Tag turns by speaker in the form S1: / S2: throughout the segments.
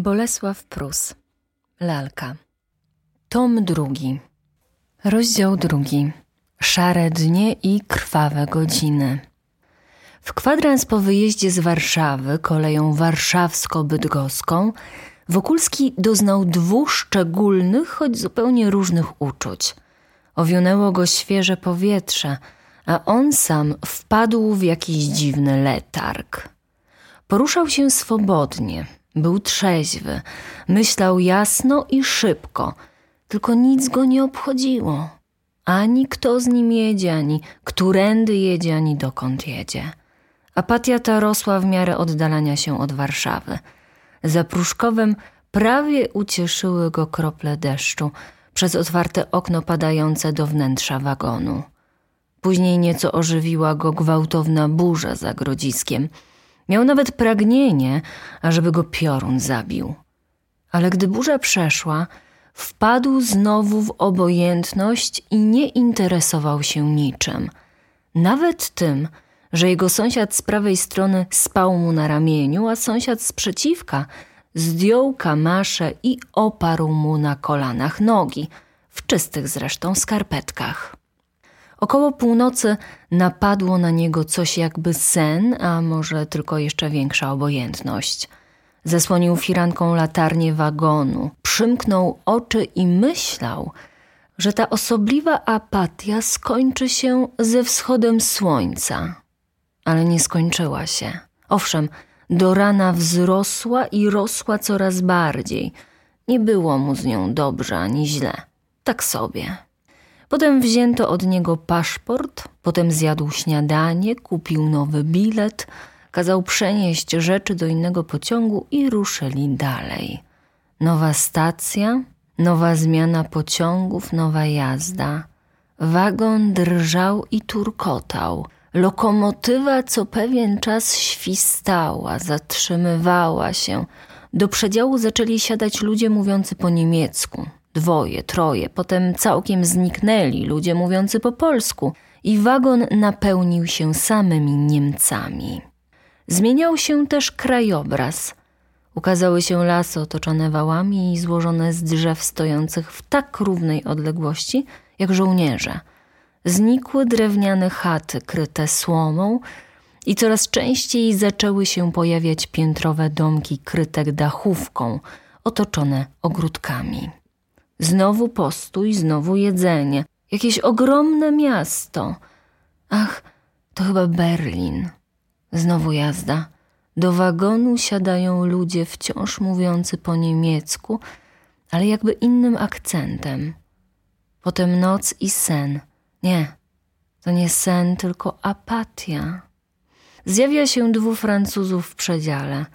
S1: Bolesław Prus. Lalka. Tom drugi. Rozdział drugi. Szare dnie i krwawe godziny. W kwadrans po wyjeździe z Warszawy koleją warszawsko-bydgoską Wokulski doznał dwóch szczególnych, choć zupełnie różnych uczuć. Owionęło go świeże powietrze, a on sam wpadł w jakiś dziwny letarg. Poruszał się swobodnie – był trzeźwy, myślał jasno i szybko, tylko nic go nie obchodziło. Ani kto z nim jedzie, ani którędy jedzie, ani dokąd jedzie. Apatia ta rosła w miarę oddalania się od Warszawy. Za Pruszkowem prawie ucieszyły go krople deszczu przez otwarte okno padające do wnętrza wagonu. Później nieco ożywiła go gwałtowna burza za grodziskiem – Miał nawet pragnienie, ażeby go piorun zabił. Ale gdy burza przeszła, wpadł znowu w obojętność i nie interesował się niczym. Nawet tym, że jego sąsiad z prawej strony spał mu na ramieniu, a sąsiad z przeciwka zdjął kamasze i oparł mu na kolanach nogi, w czystych zresztą skarpetkach. Około północy napadło na niego coś jakby sen, a może tylko jeszcze większa obojętność. Zasłonił firanką latarnię wagonu, przymknął oczy i myślał, że ta osobliwa apatia skończy się ze wschodem słońca. Ale nie skończyła się. Owszem, do rana wzrosła i rosła coraz bardziej. Nie było mu z nią dobrze ani źle. Tak sobie. Potem wzięto od niego paszport, potem zjadł śniadanie, kupił nowy bilet, kazał przenieść rzeczy do innego pociągu i ruszyli dalej. Nowa stacja, nowa zmiana pociągów, nowa jazda. Wagon drżał i turkotał. Lokomotywa co pewien czas świstała, zatrzymywała się. Do przedziału zaczęli siadać ludzie mówiący po niemiecku dwoje, troje, potem całkiem zniknęli ludzie mówiący po polsku i wagon napełnił się samymi Niemcami. Zmieniał się też krajobraz. Ukazały się lasy otoczone wałami i złożone z drzew stojących w tak równej odległości jak żołnierze. Znikły drewniane chaty kryte słomą i coraz częściej zaczęły się pojawiać piętrowe domki kryte dachówką, otoczone ogródkami. Znowu postój, znowu jedzenie. Jakieś ogromne miasto. Ach, to chyba Berlin. Znowu jazda. Do wagonu siadają ludzie wciąż mówiący po niemiecku, ale jakby innym akcentem. Potem noc i sen. Nie, to nie sen, tylko apatia. Zjawia się dwóch Francuzów w przedziale.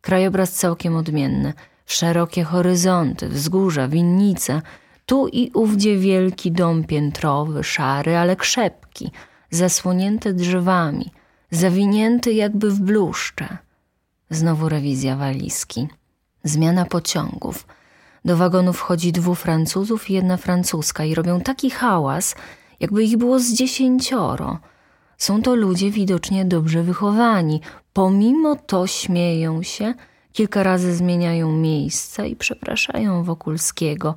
S1: Krajobraz całkiem odmienny – szerokie horyzonty, wzgórza, winnice, tu i ówdzie wielki dom piętrowy, szary, ale krzepki, zasłonięty drzewami, zawinięty jakby w bluszcze. Znowu rewizja walizki. Zmiana pociągów. Do wagonu wchodzi dwóch Francuzów i jedna Francuska i robią taki hałas, jakby ich było z dziesięcioro. Są to ludzie widocznie dobrze wychowani. Pomimo to śmieją się – Kilka razy zmieniają miejsca i przepraszają Wokulskiego.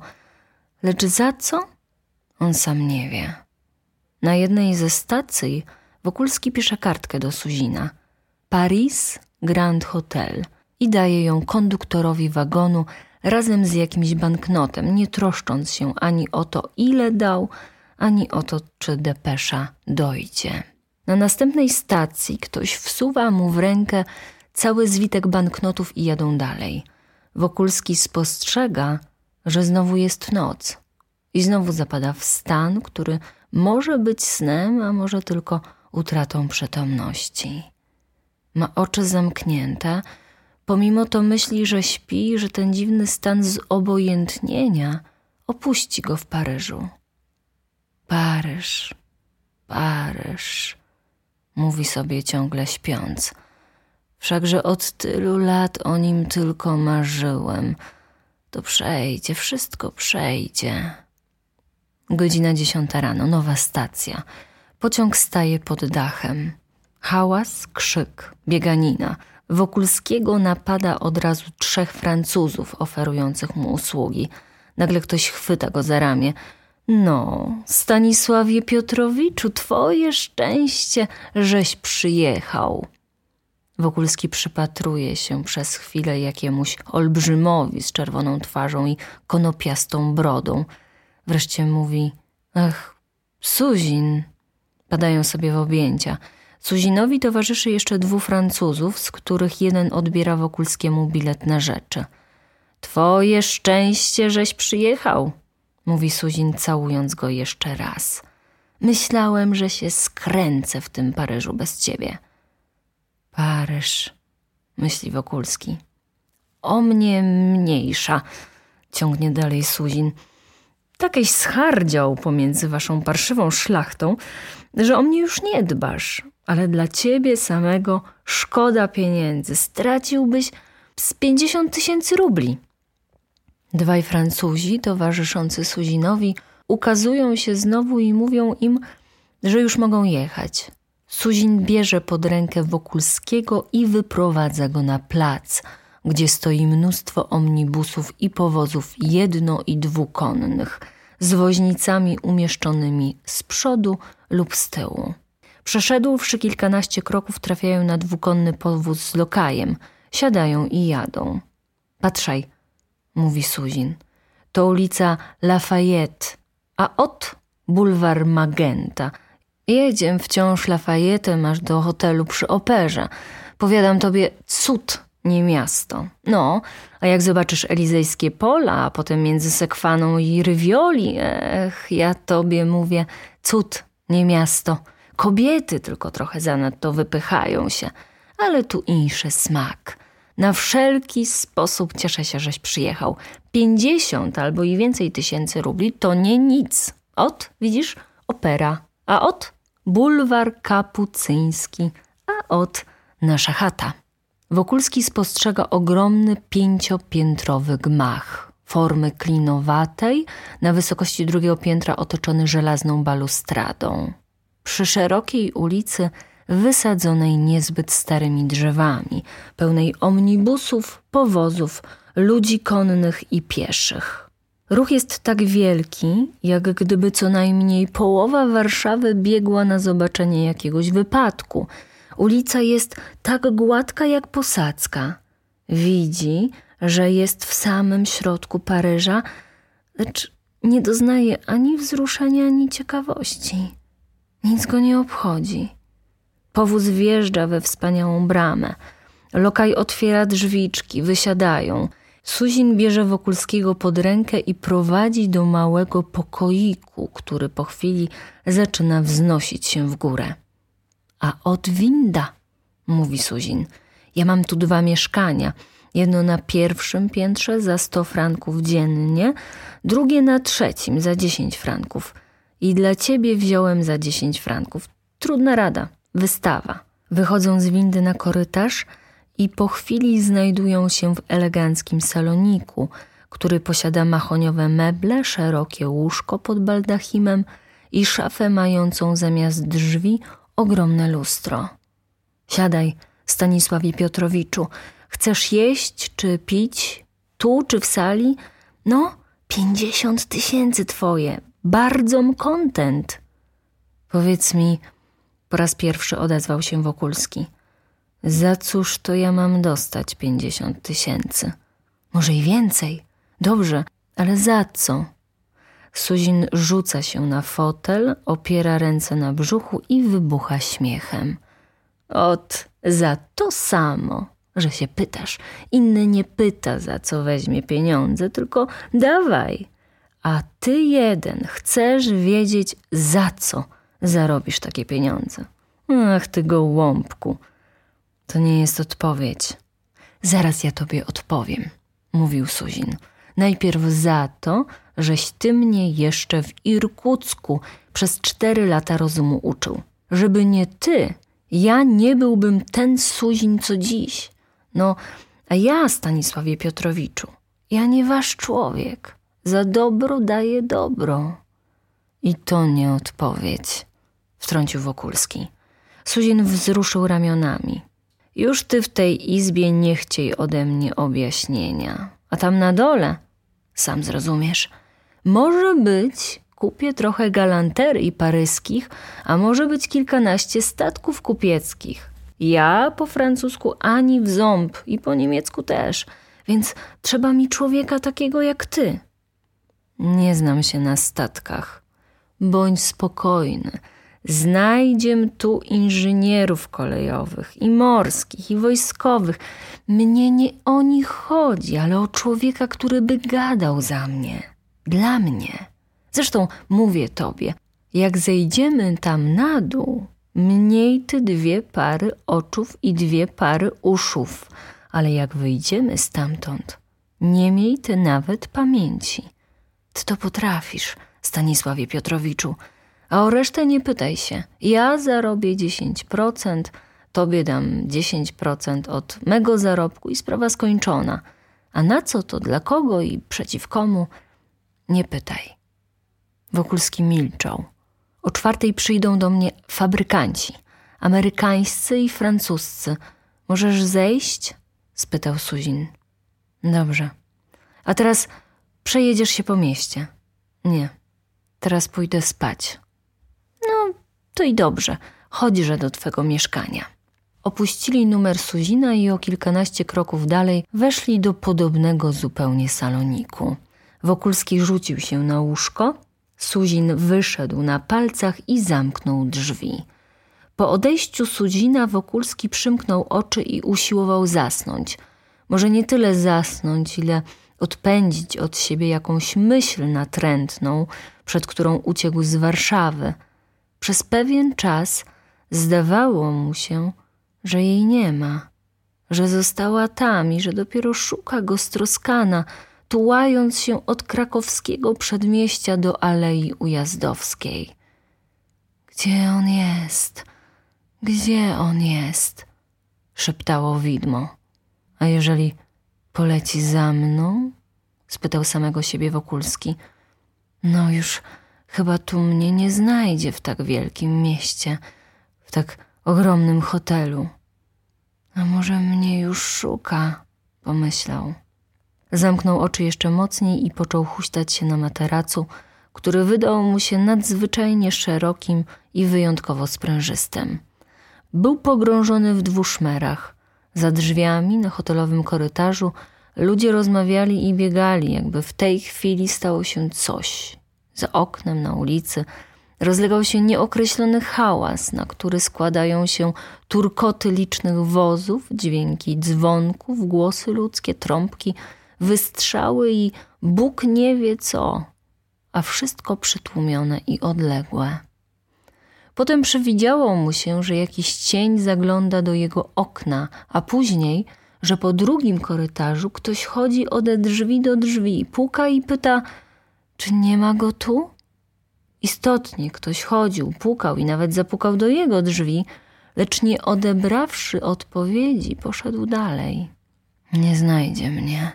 S1: Lecz za co? On sam nie wie. Na jednej ze stacji Wokulski pisze kartkę do Suzina. Paris Grand Hotel i daje ją konduktorowi wagonu razem z jakimś banknotem, nie troszcząc się ani o to, ile dał, ani o to, czy depesza dojdzie. Na następnej stacji ktoś wsuwa mu w rękę cały zwitek banknotów i jadą dalej. Wokulski spostrzega, że znowu jest noc i znowu zapada w stan, który może być snem, a może tylko utratą przytomności. Ma oczy zamknięte, pomimo to myśli, że śpi, że ten dziwny stan zobojętnienia opuści go w Paryżu. Paryż, Paryż, mówi sobie ciągle śpiąc – Wszakże od tylu lat o nim tylko marzyłem. To przejdzie, wszystko przejdzie. Godzina dziesiąta rano, nowa stacja. Pociąg staje pod dachem. Hałas, krzyk, bieganina. Wokulskiego napada od razu trzech Francuzów oferujących mu usługi. Nagle ktoś chwyta go za ramię. No, Stanisławie Piotrowiczu, twoje szczęście, żeś przyjechał. Wokulski przypatruje się przez chwilę jakiemuś olbrzymowi z czerwoną twarzą i konopiastą brodą. Wreszcie mówi: Ach, Suzin. Padają sobie w objęcia. Suzinowi towarzyszy jeszcze dwóch Francuzów, z których jeden odbiera Wokulskiemu bilet na rzeczy. Twoje szczęście, żeś przyjechał, mówi Suzin, całując go jeszcze raz. Myślałem, że się skręcę w tym Paryżu bez ciebie. Paryż, myśli Wokulski. O mnie mniejsza, ciągnie dalej Suzin. Takiej schardział pomiędzy waszą parszywą szlachtą, że o mnie już nie dbasz, ale dla ciebie samego szkoda pieniędzy. Straciłbyś z pięćdziesiąt tysięcy rubli. Dwaj Francuzi towarzyszący Suzinowi ukazują się znowu i mówią im, że już mogą jechać. Suzin bierze pod rękę Wokulskiego i wyprowadza go na plac, gdzie stoi mnóstwo omnibusów i powozów jedno- i dwukonnych, z woźnicami umieszczonymi z przodu lub z tyłu. Przeszedłszy kilkanaście kroków, trafiają na dwukonny powóz z lokajem. Siadają i jadą. Patrzaj, mówi Suzin. To ulica Lafayette, a od bulwar Magenta – Jedziem wciąż Lafayette aż do hotelu przy operze. Powiadam tobie, cud, nie miasto. No, a jak zobaczysz elizejskie pola, a potem między Sekwaną i Rywioli, ech, ja tobie mówię, cud, nie miasto. Kobiety tylko trochę zanadto wypychają się, ale tu inszy smak. Na wszelki sposób cieszę się, żeś przyjechał. Pięćdziesiąt albo i więcej tysięcy rubli to nie nic. Ot, widzisz, opera a od bulwar kapucyński, a od nasza chata. Wokulski spostrzega ogromny pięciopiętrowy gmach, formy klinowatej, na wysokości drugiego piętra otoczony żelazną balustradą. Przy szerokiej ulicy wysadzonej niezbyt starymi drzewami, pełnej omnibusów, powozów, ludzi konnych i pieszych. Ruch jest tak wielki, jak gdyby co najmniej połowa Warszawy biegła na zobaczenie jakiegoś wypadku. Ulica jest tak gładka jak posadzka. Widzi, że jest w samym środku Paryża, lecz nie doznaje ani wzruszenia, ani ciekawości. Nic go nie obchodzi. Powóz wjeżdża we wspaniałą bramę. Lokaj otwiera drzwiczki, wysiadają – Suzin bierze Wokulskiego pod rękę i prowadzi do małego pokoiku, który po chwili zaczyna wznosić się w górę. A od winda, mówi Suzin. Ja mam tu dwa mieszkania. Jedno na pierwszym piętrze za sto franków dziennie, drugie na trzecim za dziesięć franków. I dla ciebie wziąłem za dziesięć franków. Trudna rada, wystawa. Wychodzą z windy na korytarz – i po chwili znajdują się w eleganckim saloniku, który posiada mahoniowe meble, szerokie łóżko pod baldachimem i szafę mającą zamiast drzwi ogromne lustro. Siadaj, Stanisławie Piotrowiczu. Chcesz jeść czy pić? Tu czy w sali? No, pięćdziesiąt tysięcy twoje. Bardzo kontent. Powiedz mi, po raz pierwszy odezwał się Wokulski – za cóż to ja mam dostać pięćdziesiąt tysięcy? Może i więcej. Dobrze, ale za co? Suzin rzuca się na fotel, opiera ręce na brzuchu i wybucha śmiechem. Ot, za to samo, że się pytasz. Inny nie pyta, za co weźmie pieniądze, tylko dawaj. A ty jeden chcesz wiedzieć, za co zarobisz takie pieniądze. Ach, ty gołąbku. To nie jest odpowiedź. Zaraz ja tobie odpowiem, mówił Suzin. Najpierw za to, żeś ty mnie jeszcze w Irkucku przez cztery lata rozumu uczył. Żeby nie ty, ja nie byłbym ten Suzin, co dziś. No, a ja, Stanisławie Piotrowiczu, ja nie wasz człowiek. Za dobro daję dobro. I to nie odpowiedź, wtrącił Wokulski. Suzin wzruszył ramionami. Już ty w tej izbie nie chciej ode mnie objaśnienia. A tam na dole, sam zrozumiesz, może być, kupię trochę galanterii paryskich, a może być kilkanaście statków kupieckich. Ja po francusku ani w ząb i po niemiecku też, więc trzeba mi człowieka takiego jak ty. Nie znam się na statkach. Bądź spokojny. Znajdziem tu inżynierów kolejowych i morskich i wojskowych. Mnie nie o nich chodzi, ale o człowieka, który by gadał za mnie, dla mnie. Zresztą mówię tobie, jak zejdziemy tam na dół, mniej ty dwie pary oczów i dwie pary uszów, ale jak wyjdziemy stamtąd, nie miej ty nawet pamięci. Ty to potrafisz, Stanisławie Piotrowiczu, a o resztę nie pytaj się. Ja zarobię 10%, tobie dam 10% od mego zarobku i sprawa skończona. A na co to, dla kogo i przeciw komu? Nie pytaj. Wokulski milczał. O czwartej przyjdą do mnie fabrykanci, amerykańscy i francuscy. Możesz zejść? spytał Suzin. Dobrze. A teraz przejedziesz się po mieście. Nie. Teraz pójdę spać. To i dobrze. Chodźże do twego mieszkania. Opuścili numer Suzina i o kilkanaście kroków dalej weszli do podobnego zupełnie saloniku. Wokulski rzucił się na łóżko, Suzin wyszedł na palcach i zamknął drzwi. Po odejściu Suzina Wokulski przymknął oczy i usiłował zasnąć. Może nie tyle zasnąć, ile odpędzić od siebie jakąś myśl natrętną, przed którą uciekł z Warszawy. Przez pewien czas zdawało mu się, że jej nie ma, że została tam i że dopiero szuka go stroskana, tułając się od krakowskiego przedmieścia do Alei Ujazdowskiej. Gdzie on jest? Gdzie on jest? szeptało widmo. A jeżeli poleci za mną? spytał samego siebie Wokulski. No już chyba tu mnie nie znajdzie w tak wielkim mieście, w tak ogromnym hotelu. A może mnie już szuka, pomyślał. Zamknął oczy jeszcze mocniej i począł huśtać się na materacu, który wydał mu się nadzwyczajnie szerokim i wyjątkowo sprężystym. Był pogrążony w dwóch szmerach. Za drzwiami na hotelowym korytarzu ludzie rozmawiali i biegali, jakby w tej chwili stało się coś. Za oknem na ulicy rozlegał się nieokreślony hałas, na który składają się turkoty licznych wozów, dźwięki dzwonków, głosy ludzkie, trąbki, wystrzały i Bóg nie wie co, a wszystko przytłumione i odległe. Potem przywidziało mu się, że jakiś cień zagląda do jego okna, a później, że po drugim korytarzu ktoś chodzi ode drzwi do drzwi, puka i pyta, czy nie ma go tu? Istotnie ktoś chodził, pukał i nawet zapukał do jego drzwi, lecz nie odebrawszy odpowiedzi, poszedł dalej. Nie znajdzie mnie,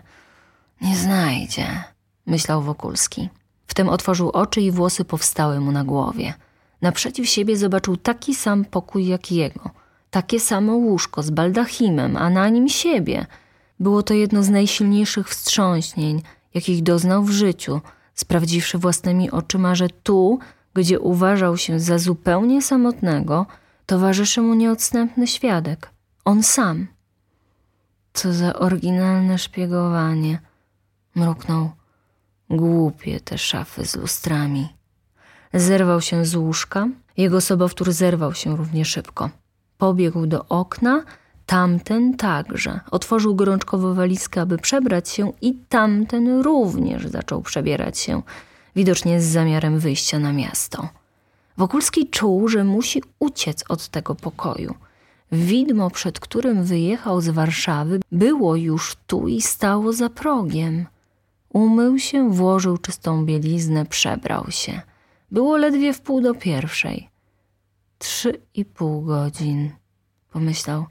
S1: nie znajdzie, myślał Wokulski. Wtem otworzył oczy i włosy powstały mu na głowie. Naprzeciw siebie zobaczył taki sam pokój jak jego, takie samo łóżko z baldachimem, a na nim siebie. Było to jedno z najsilniejszych wstrząśnień, jakich doznał w życiu, sprawdziwszy własnymi oczyma, że tu, gdzie uważał się za zupełnie samotnego, towarzyszy mu nieodstępny świadek on sam. Co za oryginalne szpiegowanie, mruknął. Głupie te szafy z lustrami. Zerwał się z łóżka, jego sobowtór zerwał się równie szybko. Pobiegł do okna, tamten także. Otworzył gorączkowo walizkę, aby przebrać się i tamten również zaczął przebierać się, widocznie z zamiarem wyjścia na miasto. Wokulski czuł, że musi uciec od tego pokoju. Widmo, przed którym wyjechał z Warszawy, było już tu i stało za progiem. Umył się, włożył czystą bieliznę, przebrał się. Było ledwie w pół do pierwszej. Trzy i pół godzin, pomyślał.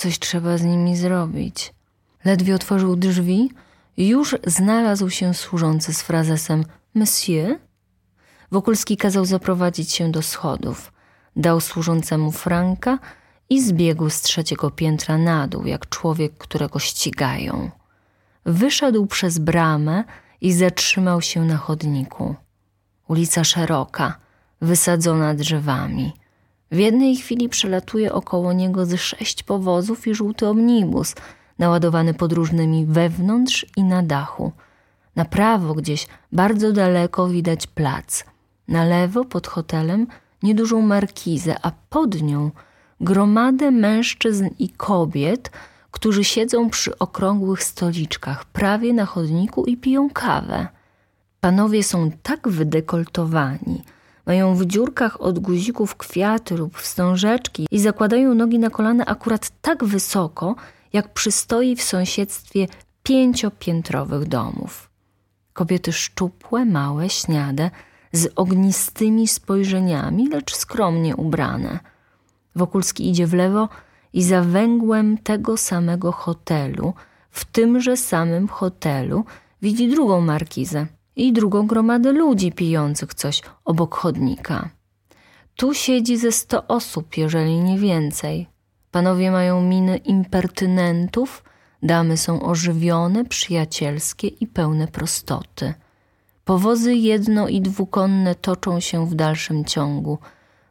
S1: Coś trzeba z nimi zrobić. Ledwie otworzył drzwi, już znalazł się służący z frazesem Monsieur? Wokulski kazał zaprowadzić się do schodów. Dał służącemu franka i zbiegł z trzeciego piętra na dół, jak człowiek, którego ścigają. Wyszedł przez bramę i zatrzymał się na chodniku. Ulica szeroka, wysadzona drzewami. W jednej chwili przelatuje około niego z sześć powozów i żółty omnibus, naładowany podróżnymi wewnątrz i na dachu. Na prawo gdzieś bardzo daleko widać plac. Na lewo pod hotelem niedużą markizę, a pod nią gromadę mężczyzn i kobiet, którzy siedzą przy okrągłych stoliczkach prawie na chodniku i piją kawę. Panowie są tak wydekoltowani, mają w dziurkach od guzików kwiaty lub wstążeczki i zakładają nogi na kolana akurat tak wysoko, jak przystoi w sąsiedztwie pięciopiętrowych domów. Kobiety szczupłe, małe, śniade, z ognistymi spojrzeniami, lecz skromnie ubrane. Wokulski idzie w lewo i za węgłem tego samego hotelu, w tymże samym hotelu, widzi drugą markizę i drugą gromadę ludzi pijących coś obok chodnika. Tu siedzi ze sto osób, jeżeli nie więcej. Panowie mają miny impertynentów, damy są ożywione, przyjacielskie i pełne prostoty. Powozy jedno i dwukonne toczą się w dalszym ciągu.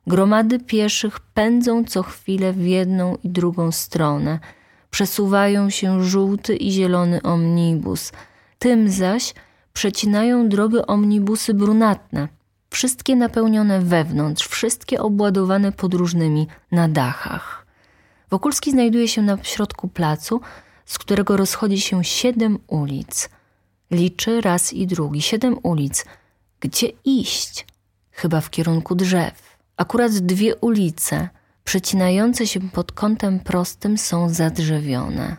S1: Gromady pieszych pędzą co chwilę w jedną i drugą stronę. Przesuwają się żółty i zielony omnibus. Tym zaś przecinają drogę omnibusy brunatne, wszystkie napełnione wewnątrz, wszystkie obładowane podróżnymi na dachach. Wokulski znajduje się na środku placu, z którego rozchodzi się siedem ulic. Liczy raz i drugi, siedem ulic. Gdzie iść? Chyba w kierunku drzew. Akurat dwie ulice, przecinające się pod kątem prostym, są zadrzewione.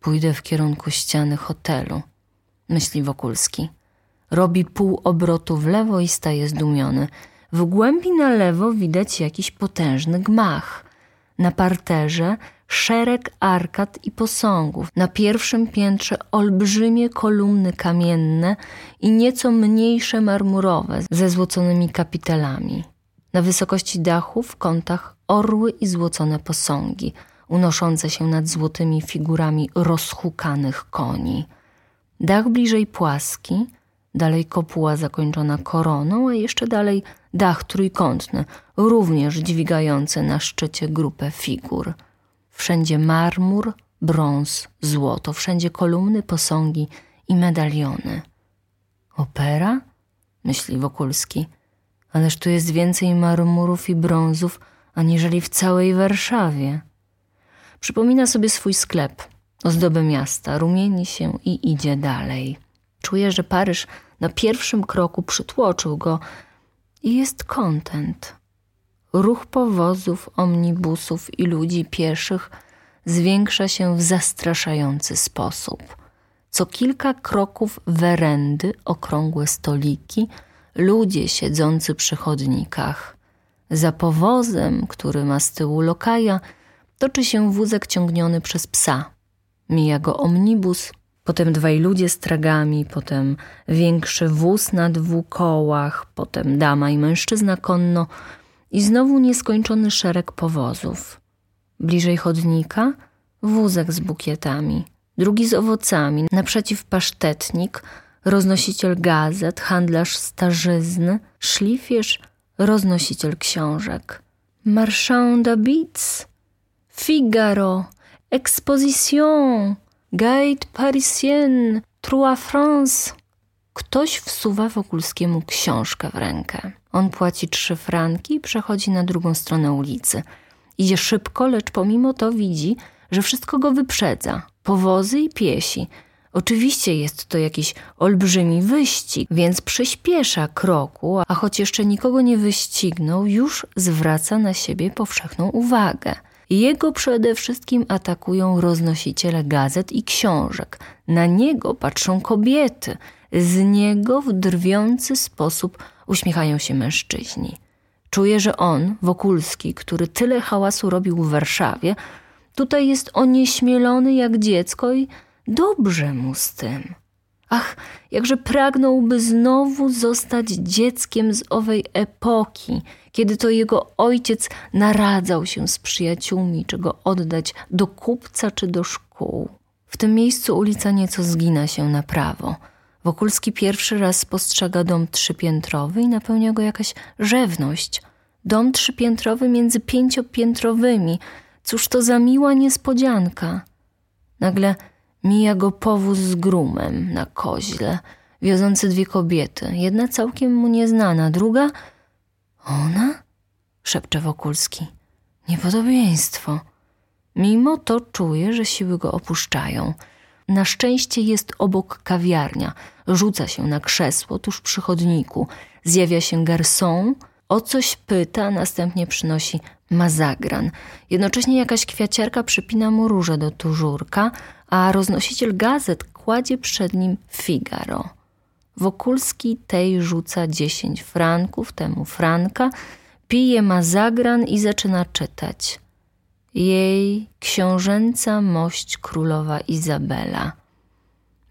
S1: Pójdę w kierunku ściany hotelu myśli Wokulski. Robi pół obrotu w lewo i staje zdumiony. W głębi na lewo widać jakiś potężny gmach. Na parterze szereg arkad i posągów. Na pierwszym piętrze olbrzymie kolumny kamienne i nieco mniejsze marmurowe ze złoconymi kapitelami. Na wysokości dachu w kątach orły i złocone posągi, unoszące się nad złotymi figurami rozhukanych koni. Dach bliżej płaski, dalej kopuła zakończona koroną, a jeszcze dalej dach trójkątny, również dźwigający na szczycie grupę figur. Wszędzie marmur, brąz, złoto, wszędzie kolumny, posągi i medaliony. Opera? myśli Wokulski. Ależ tu jest więcej marmurów i brązów, aniżeli w całej Warszawie. Przypomina sobie swój sklep – ozdobę miasta, rumieni się i idzie dalej. Czuje, że Paryż na pierwszym kroku przytłoczył go i jest kontent. Ruch powozów, omnibusów i ludzi pieszych zwiększa się w zastraszający sposób. Co kilka kroków werendy, okrągłe stoliki, ludzie siedzący przy chodnikach. Za powozem, który ma z tyłu lokaja, toczy się wózek ciągniony przez psa, Mija go omnibus, potem dwaj ludzie z tragami, potem większy wóz na dwóch kołach, potem dama i mężczyzna konno i znowu nieskończony szereg powozów. Bliżej chodnika wózek z bukietami, drugi z owocami, naprzeciw pasztetnik, roznosiciel gazet, handlarz starzyzny, szlifierz, roznosiciel książek. Marchand d'habits, Figaro, Exposition, Guide Parisien, Trois France. Ktoś wsuwa Wokulskiemu książkę w rękę. On płaci trzy franki i przechodzi na drugą stronę ulicy. Idzie szybko, lecz pomimo to widzi, że wszystko go wyprzedza. Powozy i piesi. Oczywiście jest to jakiś olbrzymi wyścig, więc przyspiesza kroku, a choć jeszcze nikogo nie wyścignął, już zwraca na siebie powszechną uwagę. Jego przede wszystkim atakują roznosiciele gazet i książek. Na niego patrzą kobiety. Z niego w drwiący sposób uśmiechają się mężczyźni. Czuje, że on, Wokulski, który tyle hałasu robił w Warszawie, tutaj jest onieśmielony jak dziecko i dobrze mu z tym. Ach, jakże pragnąłby znowu zostać dzieckiem z owej epoki, kiedy to jego ojciec naradzał się z przyjaciółmi, czy go oddać do kupca czy do szkół. W tym miejscu ulica nieco zgina się na prawo. Wokulski pierwszy raz spostrzega dom trzypiętrowy i napełnia go jakaś rzewność. Dom trzypiętrowy między pięciopiętrowymi. Cóż to za miła niespodzianka. Nagle mija go powóz z grumem na koźle, wiozący dwie kobiety. Jedna całkiem mu nieznana, druga... Ona? szepcze Wokulski. Niepodobieństwo. Mimo to czuje, że siły go opuszczają. Na szczęście jest obok kawiarnia. Rzuca się na krzesło tuż przy chodniku. Zjawia się garçon, o coś pyta, następnie przynosi mazagran. Jednocześnie jakaś kwiaciarka przypina mu róże do tużurka, a roznosiciel gazet kładzie przed nim Figaro. Wokulski tej rzuca dziesięć franków, temu franka, pije mazagran i zaczyna czytać. Jej książęca mość królowa Izabela.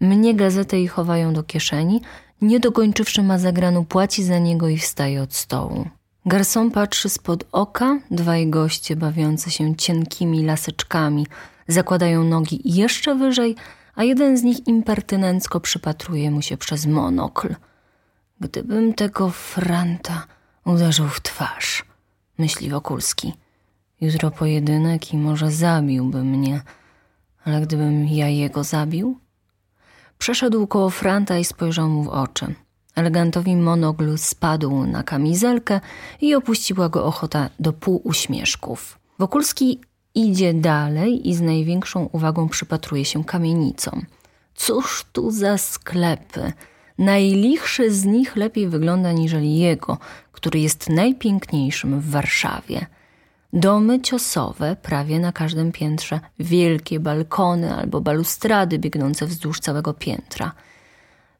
S1: Mnie gazetę i chowają do kieszeni, nie dokończywszy mazagranu płaci za niego i wstaje od stołu. Garson patrzy spod oka, dwaj goście bawiący się cienkimi laseczkami zakładają nogi jeszcze wyżej, a jeden z nich impertynencko przypatruje mu się przez monokl. Gdybym tego franta uderzył w twarz, myśli Wokulski. Jutro pojedynek i może zabiłby mnie, ale gdybym ja jego zabił? Przeszedł koło Franta i spojrzał mu w oczy. Elegantowi monogl spadł na kamizelkę i opuściła go ochota do półuśmieszków. Wokulski idzie dalej i z największą uwagą przypatruje się kamienicom. Cóż tu za sklepy! Najlichszy z nich lepiej wygląda niżeli jego, który jest najpiękniejszym w Warszawie. Domy ciosowe prawie na każdym piętrze, wielkie balkony albo balustrady biegnące wzdłuż całego piętra.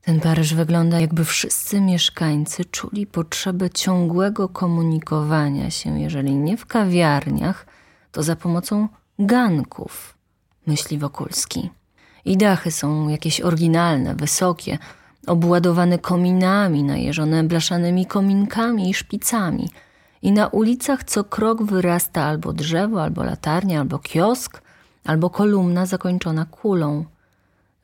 S1: Ten Paryż wygląda, jakby wszyscy mieszkańcy czuli potrzebę ciągłego komunikowania się, jeżeli nie w kawiarniach, to za pomocą ganków, myśli Wokulski. I dachy są jakieś oryginalne, wysokie, obładowane kominami, najeżone blaszanymi kominkami i szpicami. I na ulicach co krok wyrasta albo drzewo, albo latarnia, albo kiosk, albo kolumna zakończona kulą.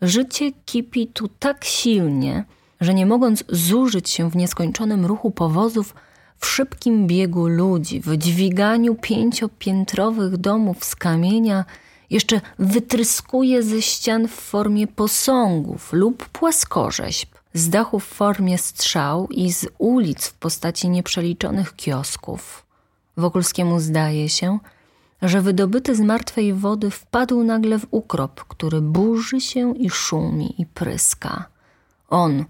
S1: Życie kipi tu tak silnie, że nie mogąc zużyć się w nieskończonym ruchu powozów, w szybkim biegu ludzi, w dźwiganiu pięciopiętrowych domów z kamienia, jeszcze wytryskuje ze ścian w formie posągów lub płaskorzeźb, z dachów w formie strzał i z ulic w postaci nieprzeliczonych kiosków. Wokulskiemu zdaje się, że wydobyty z martwej wody wpadł nagle w ukrop, który burzy się i szumi i pryska. On,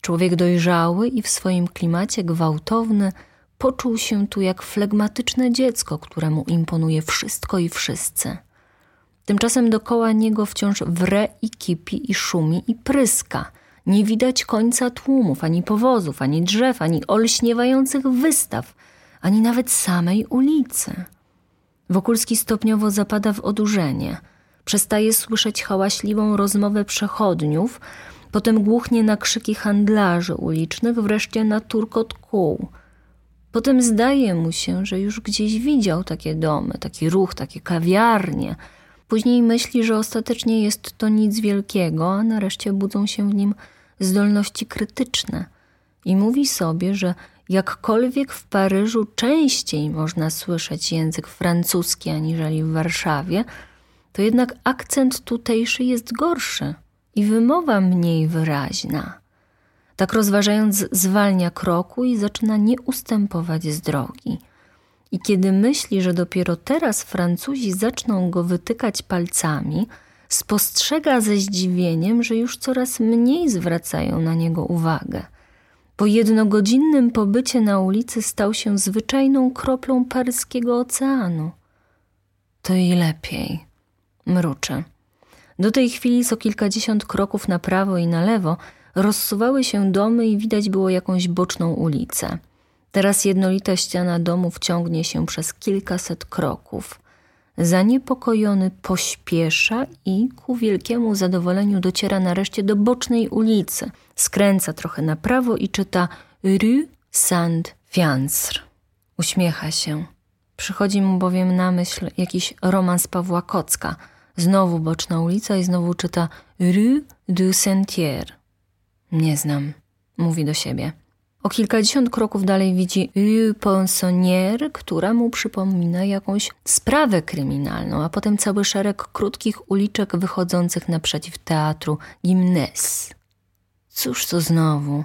S1: człowiek dojrzały i w swoim klimacie gwałtowny, poczuł się tu jak flegmatyczne dziecko, któremu imponuje wszystko i wszyscy. Tymczasem dokoła niego wciąż wre i kipi i szumi i pryska. Nie widać końca tłumów, ani powozów, ani drzew, ani olśniewających wystaw, ani nawet samej ulicy. Wokulski stopniowo zapada w odurzenie. Przestaje słyszeć hałaśliwą rozmowę przechodniów, potem głuchnie na krzyki handlarzy ulicznych, wreszcie na turkot kół. Potem zdaje mu się, że już gdzieś widział takie domy, taki ruch, takie kawiarnie. Później myśli, że ostatecznie jest to nic wielkiego, a nareszcie budzą się w nim zdolności krytyczne. I mówi sobie, że Jakkolwiek w Paryżu częściej można słyszeć język francuski aniżeli w Warszawie, to jednak akcent tutejszy jest gorszy i wymowa mniej wyraźna. Tak rozważając, zwalnia kroku i zaczyna nie ustępować z drogi. I kiedy myśli, że dopiero teraz Francuzi zaczną go wytykać palcami, spostrzega ze zdziwieniem, że już coraz mniej zwracają na niego uwagę – po jednogodzinnym pobycie na ulicy stał się zwyczajną kroplą paryskiego oceanu. To i lepiej, mruczę. Do tej chwili co kilkadziesiąt kroków na prawo i na lewo rozsuwały się domy i widać było jakąś boczną ulicę. Teraz jednolita ściana domów ciągnie się przez kilkaset kroków. Zaniepokojony pośpiesza i ku wielkiemu zadowoleniu dociera nareszcie do bocznej ulicy. Skręca trochę na prawo i czyta Rue Saint-Fiancre. Uśmiecha się. Przychodzi mu bowiem na myśl jakiś romans Pawła Kocka. Znowu boczna ulica i znowu czyta Rue du Sentier. Nie znam, mówi do siebie. O kilkadziesiąt kroków dalej widzi Rue Poissonnière, która mu przypomina jakąś sprawę kryminalną, a potem cały szereg krótkich uliczek wychodzących naprzeciw teatru Gimnes. Cóż to znowu?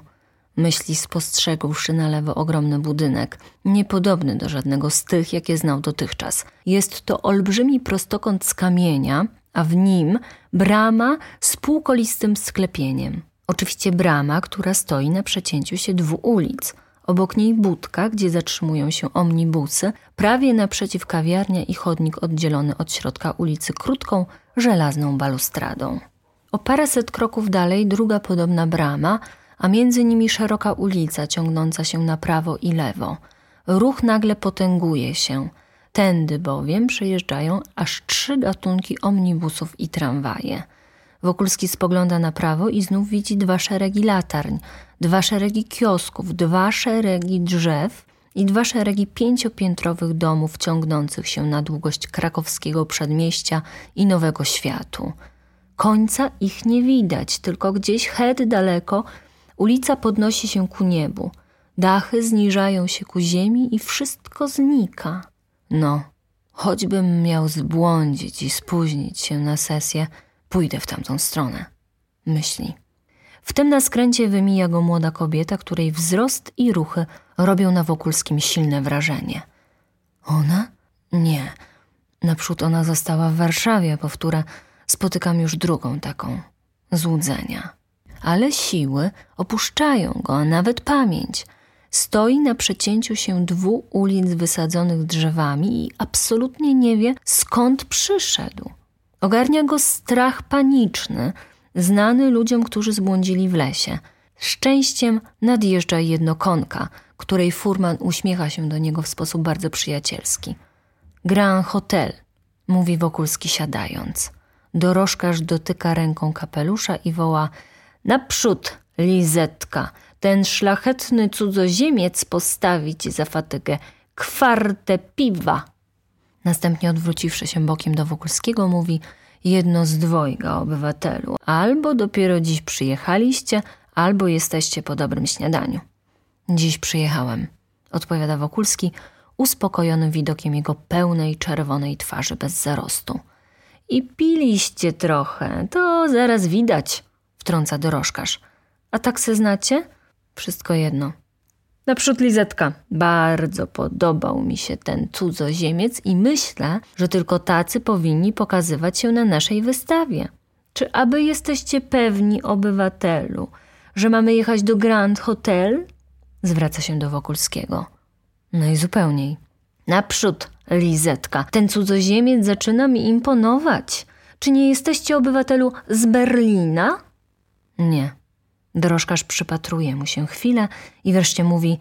S1: Myśli spostrzegłszy na lewo ogromny budynek, niepodobny do żadnego z tych, jakie znał dotychczas. Jest to olbrzymi prostokąt z kamienia, a w nim brama z półkolistym sklepieniem. Oczywiście brama, która stoi na przecięciu się dwóch ulic. Obok niej budka, gdzie zatrzymują się omnibusy, prawie naprzeciw kawiarnia i chodnik oddzielony od środka ulicy krótką, żelazną balustradą. O paręset kroków dalej druga podobna brama, a między nimi szeroka ulica ciągnąca się na prawo i lewo. Ruch nagle potęguje się. Tędy bowiem przejeżdżają aż trzy gatunki omnibusów i tramwaje – Wokulski spogląda na prawo i znów widzi dwa szeregi latarń, dwa szeregi kiosków, dwa szeregi drzew i dwa szeregi pięciopiętrowych domów ciągnących się na długość krakowskiego przedmieścia i Nowego Światu. Końca ich nie widać, tylko gdzieś het daleko ulica podnosi się ku niebu. Dachy zniżają się ku ziemi i wszystko znika. No, choćbym miał zbłądzić i spóźnić się na sesję, Pójdę w tamtą stronę, myśli. Wtem na skręcie wymija go młoda kobieta, której wzrost i ruchy robią na Wokulskim silne wrażenie. Ona? Nie. Naprzód ona została w Warszawie, powtóre spotykam już drugą taką. Złudzenia. Ale siły opuszczają go, a nawet pamięć. Stoi na przecięciu się dwóch ulic wysadzonych drzewami i absolutnie nie wie, skąd przyszedł. Ogarnia go strach paniczny, znany ludziom, którzy zbłądzili w lesie. Szczęściem nadjeżdża jednokonka, której furman uśmiecha się do niego w sposób bardzo przyjacielski. Grand Hotel, mówi Wokulski siadając. Dorożkarz dotyka ręką kapelusza i woła Naprzód, Lizetka, ten szlachetny cudzoziemiec postawić za fatygę kwartę piwa. Następnie odwróciwszy się bokiem do Wokulskiego, mówi jedno z dwojga, obywatelu. Albo dopiero dziś przyjechaliście, albo jesteście po dobrym śniadaniu. Dziś przyjechałem, odpowiada Wokulski, uspokojony widokiem jego pełnej czerwonej twarzy bez zarostu. I piliście trochę, to zaraz widać, wtrąca dorożkarz. A tak se znacie? Wszystko jedno. Naprzód Lizetka. Bardzo podobał mi się ten cudzoziemiec i myślę, że tylko tacy powinni pokazywać się na naszej wystawie. Czy aby jesteście pewni, obywatelu, że mamy jechać do Grand Hotel? Zwraca się do Wokulskiego. Najzupełniej. Naprzód, Lizetka. Ten cudzoziemiec zaczyna mi imponować. Czy nie jesteście, obywatelu, z Berlina? Nie. Dorożkarz przypatruje mu się chwilę i wreszcie mówi: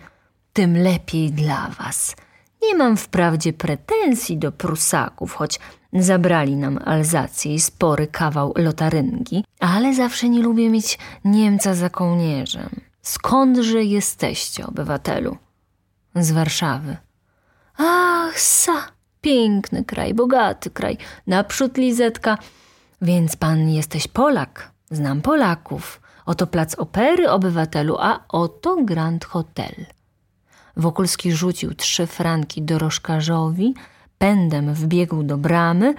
S1: Tym lepiej dla was. Nie mam wprawdzie pretensji do Prusaków, choć zabrali nam Alzację i spory kawał lotaryngi, ale zawsze nie lubię mieć Niemca za kołnierzem. Skądże jesteście, obywatelu? Z Warszawy. Ach, sa, piękny kraj, bogaty kraj, naprzód Lizetka. Więc pan jesteś Polak? Znam Polaków. Oto plac opery obywatelu, a oto Grand Hotel. Wokulski rzucił trzy franki dorożkarzowi, pędem wbiegł do bramy,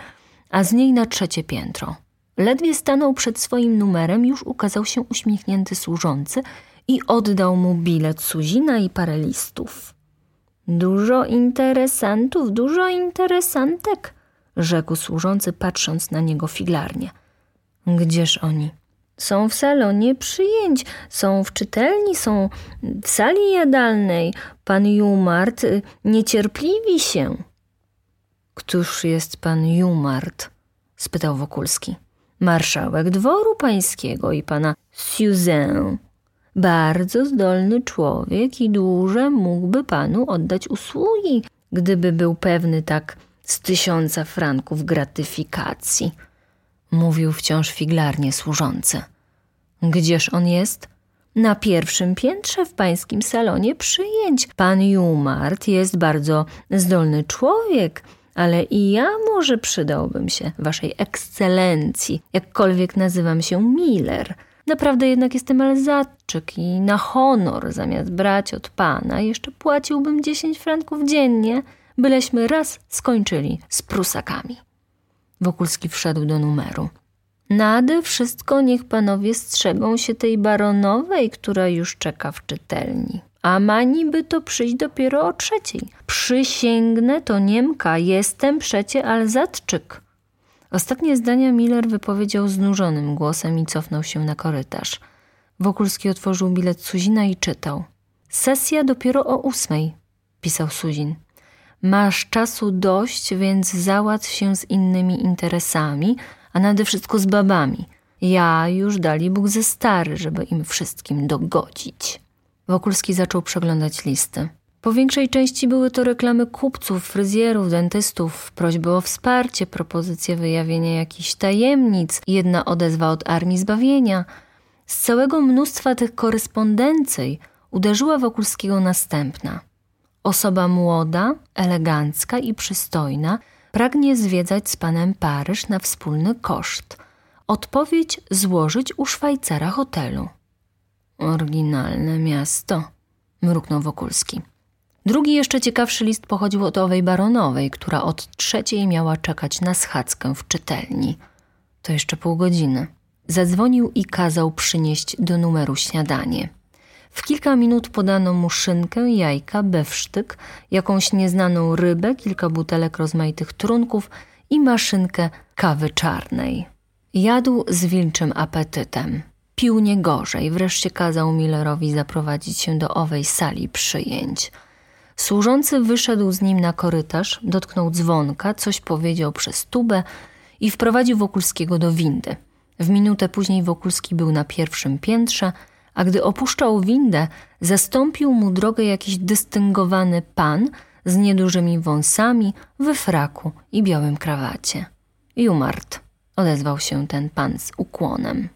S1: a z niej na trzecie piętro. Ledwie stanął przed swoim numerem, już ukazał się uśmiechnięty służący i oddał mu bilet Suzina i parę listów. Dużo interesantów, dużo interesantek, rzekł służący, patrząc na niego figlarnie. Gdzież oni? Są w salonie przyjęć, są w czytelni, są w sali jadalnej. Pan Jumart y, niecierpliwi się. Któż jest pan Jumart? spytał Wokulski. Marszałek dworu pańskiego i pana Suzin. Bardzo zdolny człowiek i dłuże mógłby panu oddać usługi, gdyby był pewny tak z tysiąca franków gratyfikacji, mówił wciąż figlarnie służący. Gdzież on jest? Na pierwszym piętrze w pańskim salonie przyjęć. Pan Jumart jest bardzo zdolny człowiek, ale i ja może przydałbym się waszej ekscelencji, jakkolwiek nazywam się Miller. Naprawdę jednak jestem Alzatczyk i na honor zamiast brać od pana jeszcze płaciłbym dziesięć franków dziennie, byleśmy raz skończyli z Prusakami. Wokulski wszedł do numeru. Nade wszystko niech panowie strzegą się tej baronowej, która już czeka w czytelni. A ma niby to przyjść dopiero o trzeciej. Przysięgnę to Niemka, jestem przecie Alzatczyk. Ostatnie zdania Miller wypowiedział znużonym głosem i cofnął się na korytarz. Wokulski otworzył bilet Suzina i czytał. Sesja dopiero o ósmej, pisał Suzin. Masz czasu dość, więc załatw się z innymi interesami, a nade wszystko z babami. Ja już dali Bóg ze stary, żeby im wszystkim dogodzić. Wokulski zaczął przeglądać listy. Po większej części były to reklamy kupców, fryzjerów, dentystów, prośby o wsparcie, propozycje wyjawienia jakichś tajemnic, jedna odezwa od Armii Zbawienia. Z całego mnóstwa tych korespondencji uderzyła Wokulskiego następna. Osoba młoda, elegancka i przystojna pragnie zwiedzać z panem Paryż na wspólny koszt. Odpowiedź złożyć u Szwajcara hotelu. Oryginalne miasto, mruknął Wokulski. Drugi jeszcze ciekawszy list pochodził od owej baronowej, która od trzeciej miała czekać na schadzkę w czytelni. To jeszcze pół godziny. Zadzwonił i kazał przynieść do numeru śniadanie. W kilka minut podano mu szynkę, jajka, bewsztyk, jakąś nieznaną rybę, kilka butelek rozmaitych trunków i maszynkę kawy czarnej. Jadł z wilczym apetytem. Pił nie gorzej, wreszcie kazał Millerowi zaprowadzić się do owej sali przyjęć. Służący wyszedł z nim na korytarz, dotknął dzwonka, coś powiedział przez tubę i wprowadził Wokulskiego do windy. W minutę później Wokulski był na pierwszym piętrze, a gdy opuszczał windę, zastąpił mu drogę jakiś dystyngowany pan z niedużymi wąsami, we fraku i białym krawacie. Jumart, odezwał się ten pan z ukłonem.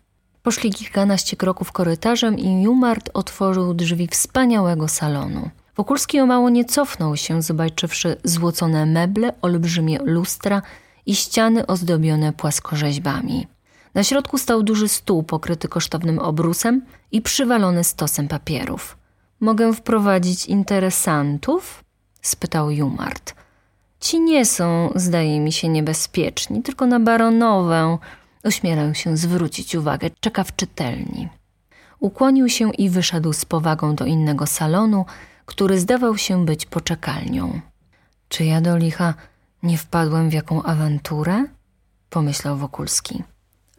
S1: Poszli kilkanaście kroków korytarzem i Jumart otworzył drzwi wspaniałego salonu. Wokulski o mało nie cofnął się, zobaczywszy złocone meble, olbrzymie lustra i ściany ozdobione płaskorzeźbami. Na środku stał duży stół pokryty kosztownym obrusem i przywalony stosem papierów. Mogę wprowadzić interesantów? spytał Jumart. Ci nie są, zdaje mi się, niebezpieczni, tylko na baronowę. Ośmielę się zwrócić uwagę, czeka w czytelni. Ukłonił się i wyszedł z powagą do innego salonu, który zdawał się być poczekalnią. Czy ja do licha nie wpadłem w jaką awanturę? pomyślał Wokulski.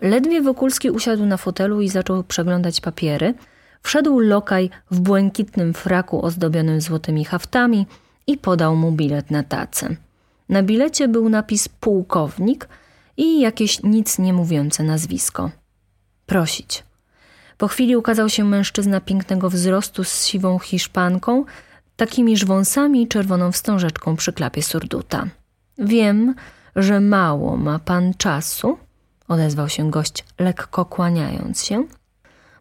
S1: Ledwie Wokulski usiadł na fotelu i zaczął przeglądać papiery, wszedł lokaj w błękitnym fraku ozdobionym złotymi haftami i podał mu bilet na tacę. Na bilecie był napis pułkownik i jakieś nic nie mówiące nazwisko. Prosić. Po chwili ukazał się mężczyzna pięknego wzrostu z siwą hiszpanką, takimiż wąsami i czerwoną wstążeczką przy klapie surduta. Wiem, że mało ma pan czasu, odezwał się gość, lekko kłaniając się.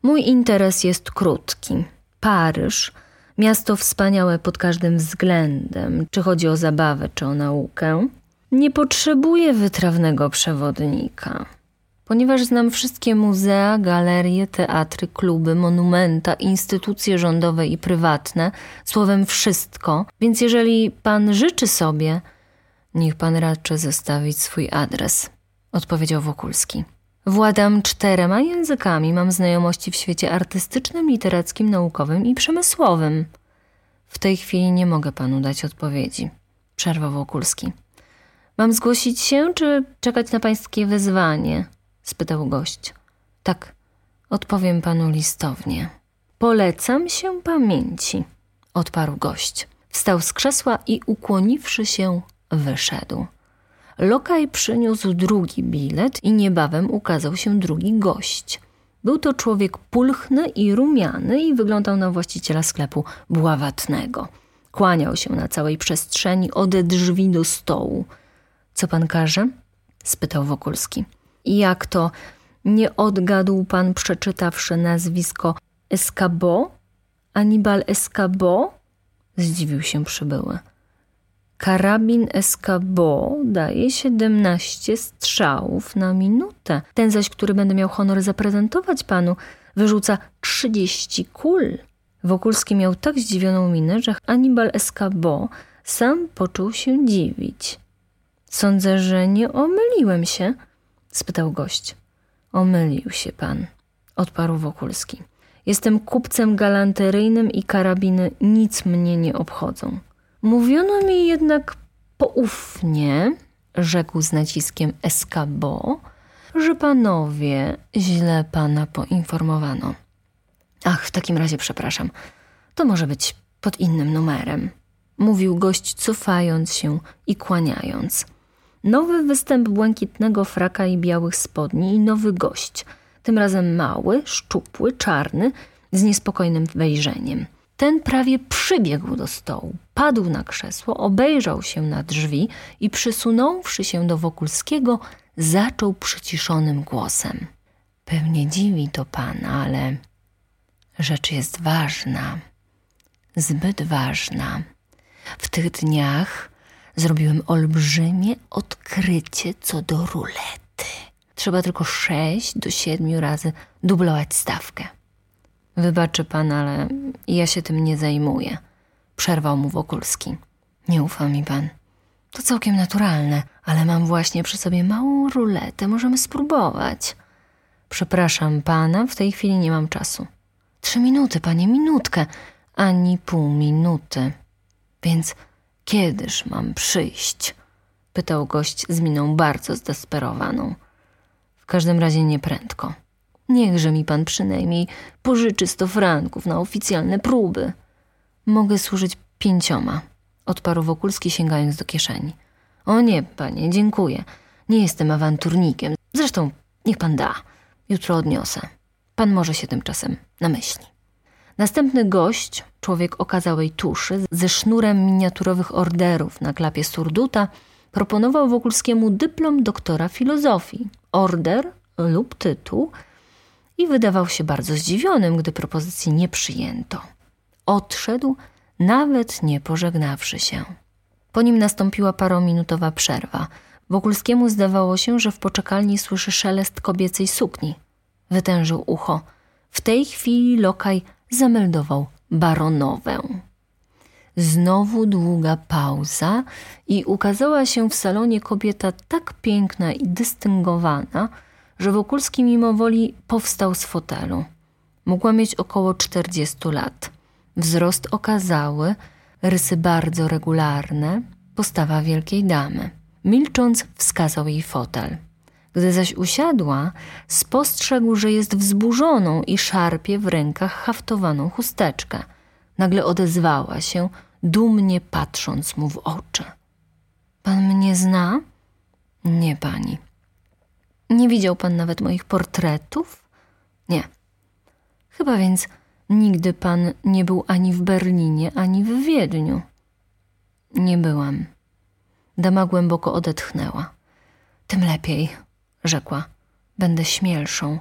S1: Mój interes jest krótki. Paryż, miasto wspaniałe pod każdym względem, czy chodzi o zabawę, czy o naukę, nie potrzebuje wytrawnego przewodnika. Ponieważ znam wszystkie muzea, galerie, teatry, kluby, monumenta, instytucje rządowe i prywatne, słowem wszystko, więc jeżeli pan życzy sobie, niech pan raczy zostawić swój adres odpowiedział Wokulski. Władam czterema językami, mam znajomości w świecie artystycznym, literackim, naukowym i przemysłowym. W tej chwili nie mogę panu dać odpowiedzi, przerwał Wokulski. Mam zgłosić się, czy czekać na pańskie wezwanie? spytał gość. Tak, odpowiem panu listownie. Polecam się pamięci, odparł gość. Wstał z krzesła i ukłoniwszy się, wyszedł. Lokaj przyniósł drugi bilet i niebawem ukazał się drugi gość. Był to człowiek pulchny i rumiany i wyglądał na właściciela sklepu bławatnego. Kłaniał się na całej przestrzeni ode drzwi do stołu. Co pan każe? spytał Wokulski. Jak to? Nie odgadł pan, przeczytawszy nazwisko Escabo? Anibal Escabo? Zdziwił się przybyły. Karabin Escabo daje 17 strzałów na minutę. Ten zaś, który będę miał honor zaprezentować panu, wyrzuca 30 kul. Wokulski miał tak zdziwioną minę, że Anibal Escabo sam począł się dziwić. Sądzę, że nie omyliłem się, spytał gość. Omylił się pan, odparł Wokulski. Jestem kupcem galanteryjnym i karabiny nic mnie nie obchodzą. Mówiono mi jednak poufnie, rzekł z naciskiem Escabo, że panowie źle pana poinformowano. Ach, w takim razie przepraszam. To może być pod innym numerem. Mówił gość, cofając się i kłaniając. Nowy występ błękitnego fraka i białych spodni i nowy gość. Tym razem mały, szczupły, czarny, z niespokojnym wejrzeniem. Ten prawie przybiegł do stołu, padł na krzesło, obejrzał się na drzwi i przysunąwszy się do Wokulskiego, zaczął przyciszonym głosem. Pewnie dziwi to pana, ale rzecz jest ważna, zbyt ważna. W tych dniach zrobiłem olbrzymie odkrycie co do rulety. Trzeba tylko sześć do siedmiu razy dublować stawkę. Wybaczy pan, ale ja się tym nie zajmuję. Przerwał mu Wokulski. Nie ufa mi pan. To całkiem naturalne, ale mam właśnie przy sobie małą ruletę. Możemy spróbować. Przepraszam pana, w tej chwili nie mam czasu. Trzy minuty, panie, minutkę, ani pół minuty. Więc kiedyż mam przyjść? Pytał gość z miną bardzo zdesperowaną. W każdym razie nie prędko. Niechże mi pan przynajmniej pożyczy sto franków na oficjalne próby. Mogę służyć pięcioma, odparł Wokulski sięgając do kieszeni. O nie, panie, dziękuję. Nie jestem awanturnikiem. Zresztą niech pan da. Jutro odniosę. Pan może się tymczasem namyśli. Następny gość, człowiek okazałej tuszy, ze sznurem miniaturowych orderów na klapie surduta, proponował Wokulskiemu dyplom doktora filozofii, order lub tytuł i wydawał się bardzo zdziwionym, gdy propozycji nie przyjęto. Odszedł, nawet nie pożegnawszy się. Po nim nastąpiła parominutowa przerwa. Wokulskiemu zdawało się, że w poczekalni słyszy szelest kobiecej sukni. Wytężył ucho. W tej chwili lokaj zameldował baronowę. Znowu długa pauza i ukazała się w salonie kobieta tak piękna i dystyngowana, że Wokulski mimo woli powstał z fotelu. Mogła mieć około 40 lat. Wzrost okazały, rysy bardzo regularne, postawa wielkiej damy. Milcząc, wskazał jej fotel. Gdy zaś usiadła, spostrzegł, że jest wzburzoną i szarpie w rękach haftowaną chusteczkę. Nagle odezwała się, dumnie patrząc mu w oczy. Pan mnie zna? Nie, pani. Nie widział pan nawet moich portretów? Nie. Chyba więc nigdy pan nie był ani w Berlinie, ani w Wiedniu. Nie byłam. Dama głęboko odetchnęła. Tym lepiej, rzekła. Będę śmielszą.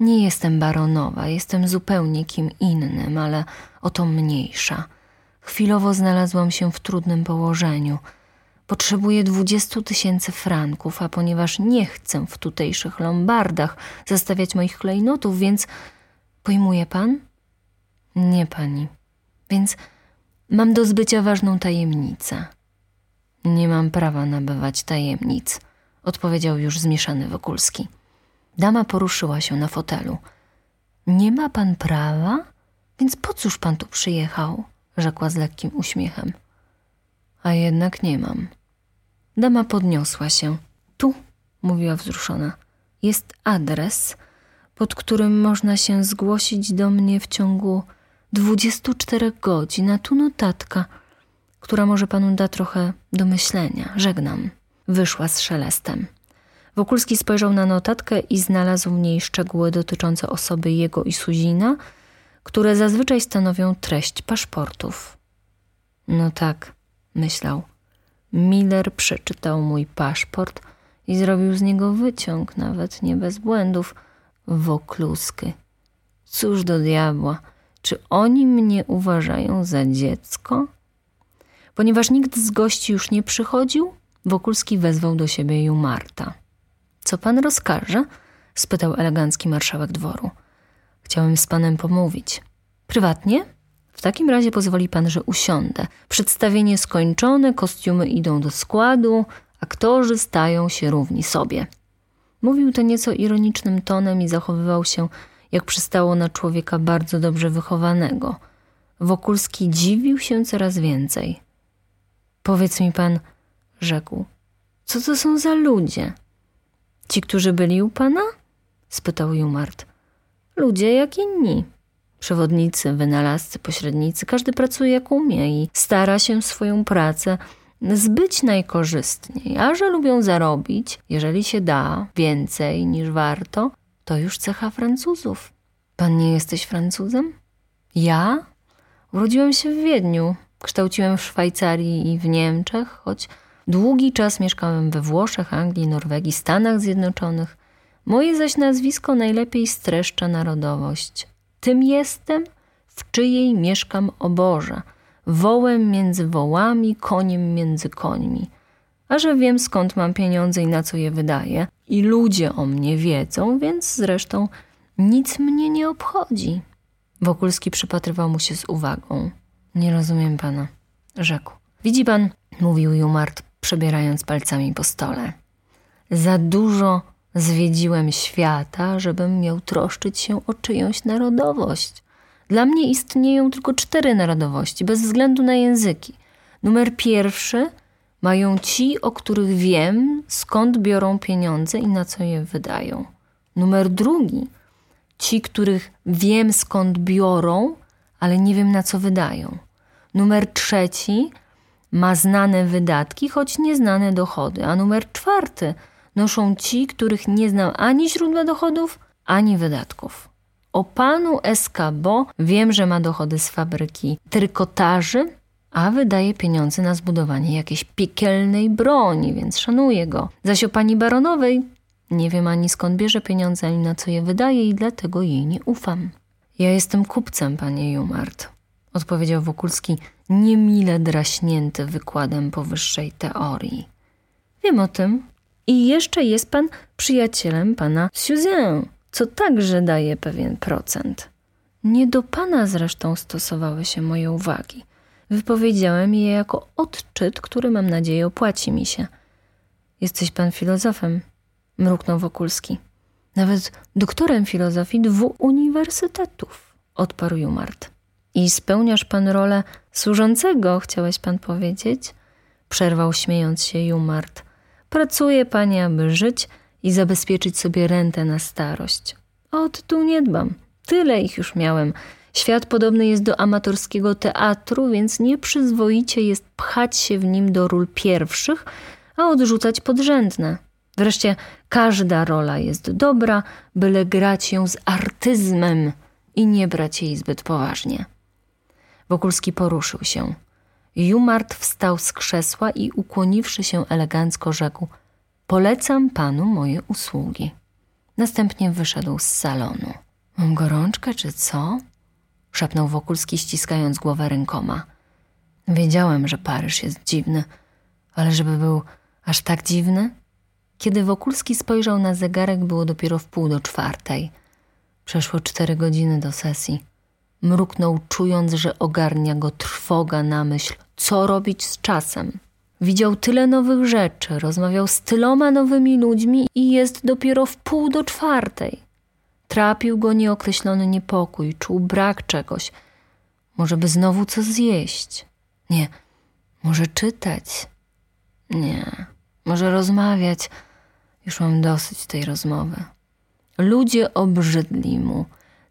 S1: Nie jestem baronowa, jestem zupełnie kim innym, ale oto mniejsza. Chwilowo znalazłam się w trudnym położeniu – Potrzebuję dwudziestu tysięcy franków, a ponieważ nie chcę w tutejszych lombardach zastawiać moich klejnotów, więc pojmuje pan? Nie pani. Więc mam do zbycia ważną tajemnicę. Nie mam prawa nabywać tajemnic, odpowiedział już zmieszany Wokulski. Dama poruszyła się na fotelu. Nie ma pan prawa? Więc po cóż pan tu przyjechał? rzekła z lekkim uśmiechem. A jednak nie mam. Dama podniosła się. Tu, mówiła wzruszona, jest adres, pod którym można się zgłosić do mnie w ciągu 24 godzin, a tu notatka, która może panu da trochę do myślenia. Żegnam. Wyszła z szelestem. Wokulski spojrzał na notatkę i znalazł w niej szczegóły dotyczące osoby jego i Suzina, które zazwyczaj stanowią treść paszportów. No tak, myślał Miller przeczytał mój paszport i zrobił z niego wyciąg, nawet nie bez błędów, woklusky. Cóż do diabła, czy oni mnie uważają za dziecko? Ponieważ nikt z gości już nie przychodził, Wokulski wezwał do siebie Jumarta. Co pan rozkaże? spytał elegancki marszałek dworu. Chciałem z panem pomówić. Prywatnie? W takim razie pozwoli pan, że usiądę. Przedstawienie skończone, kostiumy idą do składu, aktorzy stają się równi sobie. Mówił to nieco ironicznym tonem i zachowywał się, jak przystało na człowieka bardzo dobrze wychowanego. Wokulski dziwił się coraz więcej. Powiedz mi pan, rzekł, co to są za ludzie? Ci, którzy byli u pana? spytał Jumart. Ludzie jak inni. Przewodnicy, wynalazcy, pośrednicy, każdy pracuje jak umie i stara się swoją pracę zbyć najkorzystniej, a że lubią zarobić, jeżeli się da, więcej niż warto, to już cecha Francuzów. Pan nie jesteś Francuzem? Ja? Urodziłem się w Wiedniu, kształciłem w Szwajcarii i w Niemczech, choć długi czas mieszkałem we Włoszech, Anglii, Norwegii, Stanach Zjednoczonych. Moje zaś nazwisko najlepiej streszcza narodowość. Tym jestem, w czyjej mieszkam oborze, wołem między wołami, koniem między końmi. A że wiem skąd mam pieniądze i na co je wydaję, i ludzie o mnie wiedzą, więc zresztą nic mnie nie obchodzi. Wokulski przypatrywał mu się z uwagą. Nie rozumiem pana, rzekł. Widzi pan, mówił Jumart, przebierając palcami po stole. Za dużo zwiedziłem świata, żebym miał troszczyć się o czyjąś narodowość. Dla mnie istnieją tylko cztery narodowości, bez względu na języki. Numer pierwszy mają ci, o których wiem, skąd biorą pieniądze i na co je wydają. Numer drugi ci, których wiem, skąd biorą, ale nie wiem, na co wydają. Numer trzeci ma znane wydatki, choć nieznane dochody. A numer czwarty noszą ci, których nie znam ani źródła dochodów, ani wydatków. O panu Eskabo wiem, że ma dochody z fabryki trykotaży, a wydaje pieniądze na zbudowanie jakiejś piekielnej broni, więc szanuję go. Zaś o pani baronowej nie wiem ani skąd bierze pieniądze, ani na co je wydaje i dlatego jej nie ufam. Ja jestem kupcem, panie Jumart, odpowiedział Wokulski, niemile draśnięty wykładem powyższej teorii. Wiem o tym. I jeszcze jest pan przyjacielem pana Suzanne, co także daje pewien procent. Nie do pana zresztą stosowały się moje uwagi. Wypowiedziałem je jako odczyt, który mam nadzieję opłaci mi się. Jesteś pan filozofem, mruknął Wokulski. Nawet doktorem filozofii dwóch uniwersytetów, odparł Jumart. I spełniasz pan rolę służącego, chciałeś pan powiedzieć? Przerwał śmiejąc się Jumart. Pracuje pani, aby żyć i zabezpieczyć sobie rentę na starość. O tytuł nie dbam. Tyle ich już miałem. Świat podobny jest do amatorskiego teatru, więc nieprzyzwoicie jest pchać się w nim do ról pierwszych, a odrzucać podrzędne. Wreszcie każda rola jest dobra, byle grać ją z artyzmem i nie brać jej zbyt poważnie. Wokulski poruszył się. Jumart wstał z krzesła i ukłoniwszy się elegancko rzekł Polecam panu moje usługi. Następnie wyszedł z salonu. Mam gorączkę, czy co? szepnął Wokulski, ściskając głowę rękoma. Wiedziałem, że Paryż jest dziwny, ale żeby był aż tak dziwny? Kiedy Wokulski spojrzał na zegarek, było dopiero w pół do czwartej. Przeszło cztery godziny do sesji. Mruknął, czując, że ogarnia go trwoga na myśl, co robić z czasem. Widział tyle nowych rzeczy, rozmawiał z tyloma nowymi ludźmi i jest dopiero w pół do czwartej. Trapił go nieokreślony niepokój, czuł brak czegoś. Może by znowu co zjeść? Nie, może czytać? Nie, może rozmawiać już mam dosyć tej rozmowy. Ludzie obrzydli mu.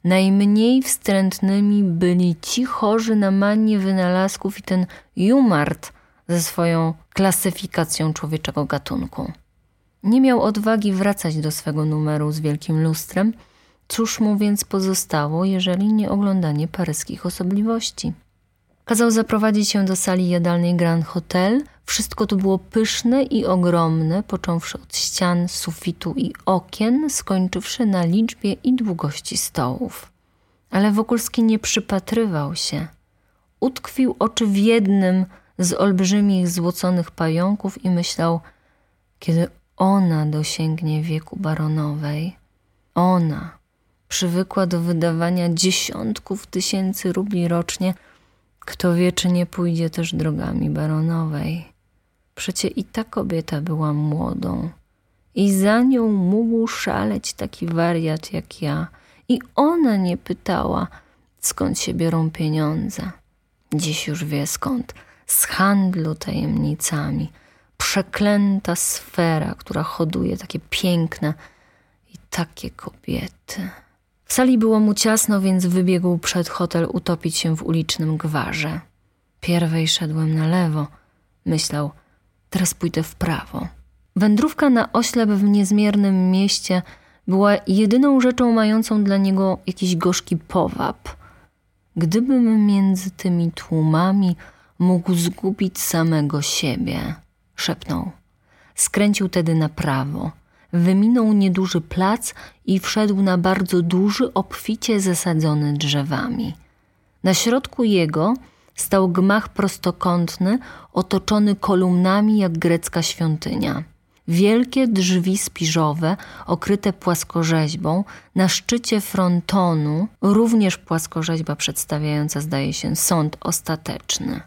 S1: Najmniej wstrętnymi byli ci chorzy na manię wynalazków i ten Jumart ze swoją klasyfikacją człowieczego gatunku. Nie miał odwagi wracać do swego numeru z wielkim lustrem, cóż mu więc pozostało, jeżeli nie oglądanie paryskich osobliwości. Kazał zaprowadzić się do sali jadalnej Grand Hotel Wszystko to było pyszne i ogromne, począwszy od ścian, sufitu i okien, skończywszy na liczbie i długości stołów. Ale Wokulski nie przypatrywał się. Utkwił oczy w jednym z olbrzymich złoconych pająków i myślał, kiedy ona dosięgnie wieku baronowej, ona, przywykła do wydawania dziesiątków tysięcy rubli rocznie, kto wie, czy nie pójdzie też drogami baronowej. Przecie i ta kobieta była młodą. I za nią mógł szaleć taki wariat jak ja. I ona nie pytała, skąd się biorą pieniądze. Dziś już wie skąd. Z handlu tajemnicami. Przeklęta sfera, która hoduje takie piękne i takie kobiety. W sali było mu ciasno, więc wybiegł przed hotel utopić się w ulicznym gwarze. Pierwej szedłem na lewo. Myślał – Teraz pójdę w prawo. Wędrówka na oślep w niezmiernym mieście była jedyną rzeczą mającą dla niego jakiś gorzki powab. Gdybym między tymi tłumami mógł zgubić samego siebie, szepnął. Skręcił tedy na prawo, wyminął nieduży plac i wszedł na bardzo duży, obficie zasadzony drzewami. Na środku jego stał gmach prostokątny, otoczony kolumnami jak grecka świątynia. Wielkie drzwi spiżowe, okryte płaskorzeźbą, na szczycie frontonu również płaskorzeźba przedstawiająca, zdaje się, sąd ostateczny.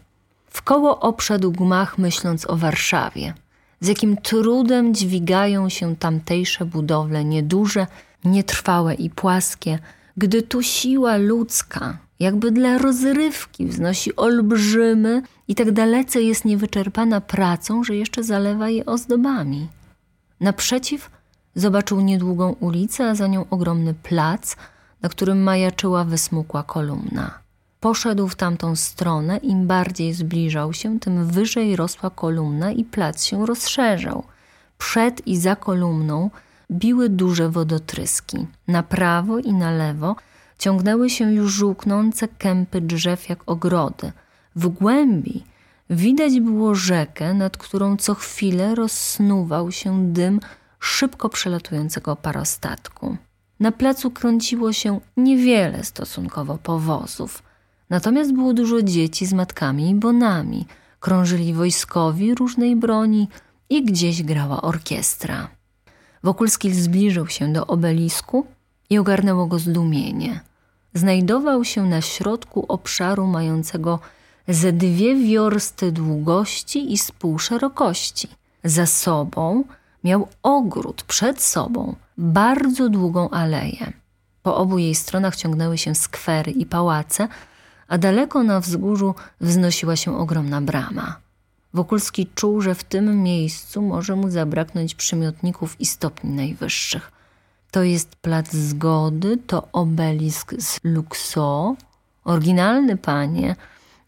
S1: W koło obszedł gmach, myśląc o Warszawie. Z jakim trudem dźwigają się tamtejsze budowle, nieduże, nietrwałe i płaskie, gdy tu siła ludzka, jakby dla rozrywki wznosi olbrzymy i tak dalece jest niewyczerpana pracą, że jeszcze zalewa je ozdobami. Naprzeciw zobaczył niedługą ulicę, a za nią ogromny plac, na którym majaczyła wysmukła kolumna. Poszedł w tamtą stronę, im bardziej zbliżał się, tym wyżej rosła kolumna i plac się rozszerzał. Przed i za kolumną biły duże wodotryski. Na prawo i na lewo – ciągnęły się już żółknące kępy drzew jak ogrody. W głębi widać było rzekę, nad którą co chwilę rozsnuwał się dym szybko przelatującego parostatku. Na placu krąciło się niewiele stosunkowo powozów. Natomiast było dużo dzieci z matkami i bonami. Krążyli wojskowi różnej broni i gdzieś grała orkiestra. Wokulski zbliżył się do obelisku i ogarnęło go zdumienie – znajdował się na środku obszaru mającego ze dwie wiorsty długości i z pół szerokości. Za sobą miał ogród, przed sobą bardzo długą aleję. Po obu jej stronach ciągnęły się skwery i pałace, a daleko na wzgórzu wznosiła się ogromna brama. Wokulski czuł, że w tym miejscu może mu zabraknąć przymiotników i stopni najwyższych – to jest plac zgody, to obelisk z Luxo. Oryginalny, panie.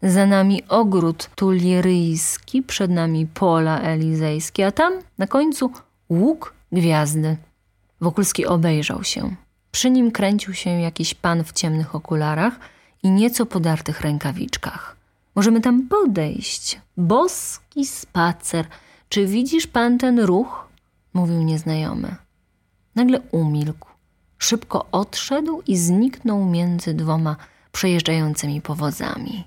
S1: Za nami ogród tulieryjski, przed nami pola elizejskie, a tam na końcu łuk gwiazdy. Wokulski obejrzał się. Przy nim kręcił się jakiś pan w ciemnych okularach i nieco podartych rękawiczkach. Możemy tam podejść. Boski spacer. Czy widzisz pan ten ruch? Mówił nieznajomy. Nagle umilkł, szybko odszedł i zniknął między dwoma przejeżdżającymi powozami.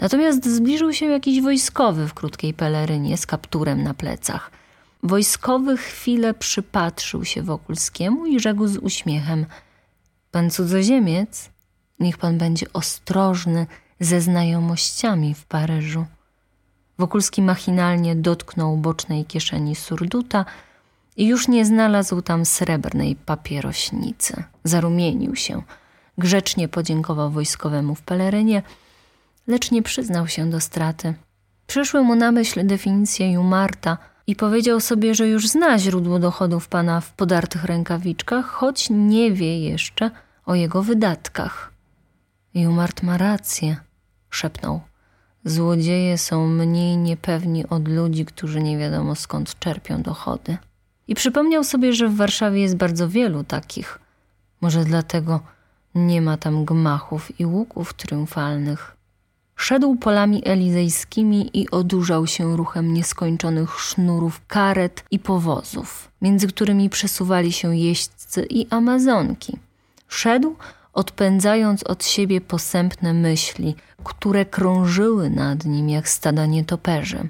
S1: Natomiast zbliżył się jakiś wojskowy w krótkiej pelerynie z kapturem na plecach. Wojskowy chwilę przypatrzył się Wokulskiemu i rzekł z uśmiechem: Pan cudzoziemiec, niech pan będzie ostrożny ze znajomościami w Paryżu. Wokulski machinalnie dotknął bocznej kieszeni surduta, i już nie znalazł tam srebrnej papierośnicy. Zarumienił się. Grzecznie podziękował wojskowemu w pelerynie, lecz nie przyznał się do straty. Przyszły mu na myśl definicje Jumarta i powiedział sobie, że już zna źródło dochodów pana w podartych rękawiczkach, choć nie wie jeszcze o jego wydatkach. Jumart ma rację, szepnął. Złodzieje są mniej niepewni od ludzi, którzy nie wiadomo skąd czerpią dochody. I przypomniał sobie, że w Warszawie jest bardzo wielu takich. Może dlatego nie ma tam gmachów i łuków triumfalnych. Szedł polami elizejskimi i odurzał się ruchem nieskończonych sznurów karet i powozów, między którymi przesuwali się jeźdźcy i amazonki. Szedł, odpędzając od siebie posępne myśli, które krążyły nad nim jak stada nietoperzy.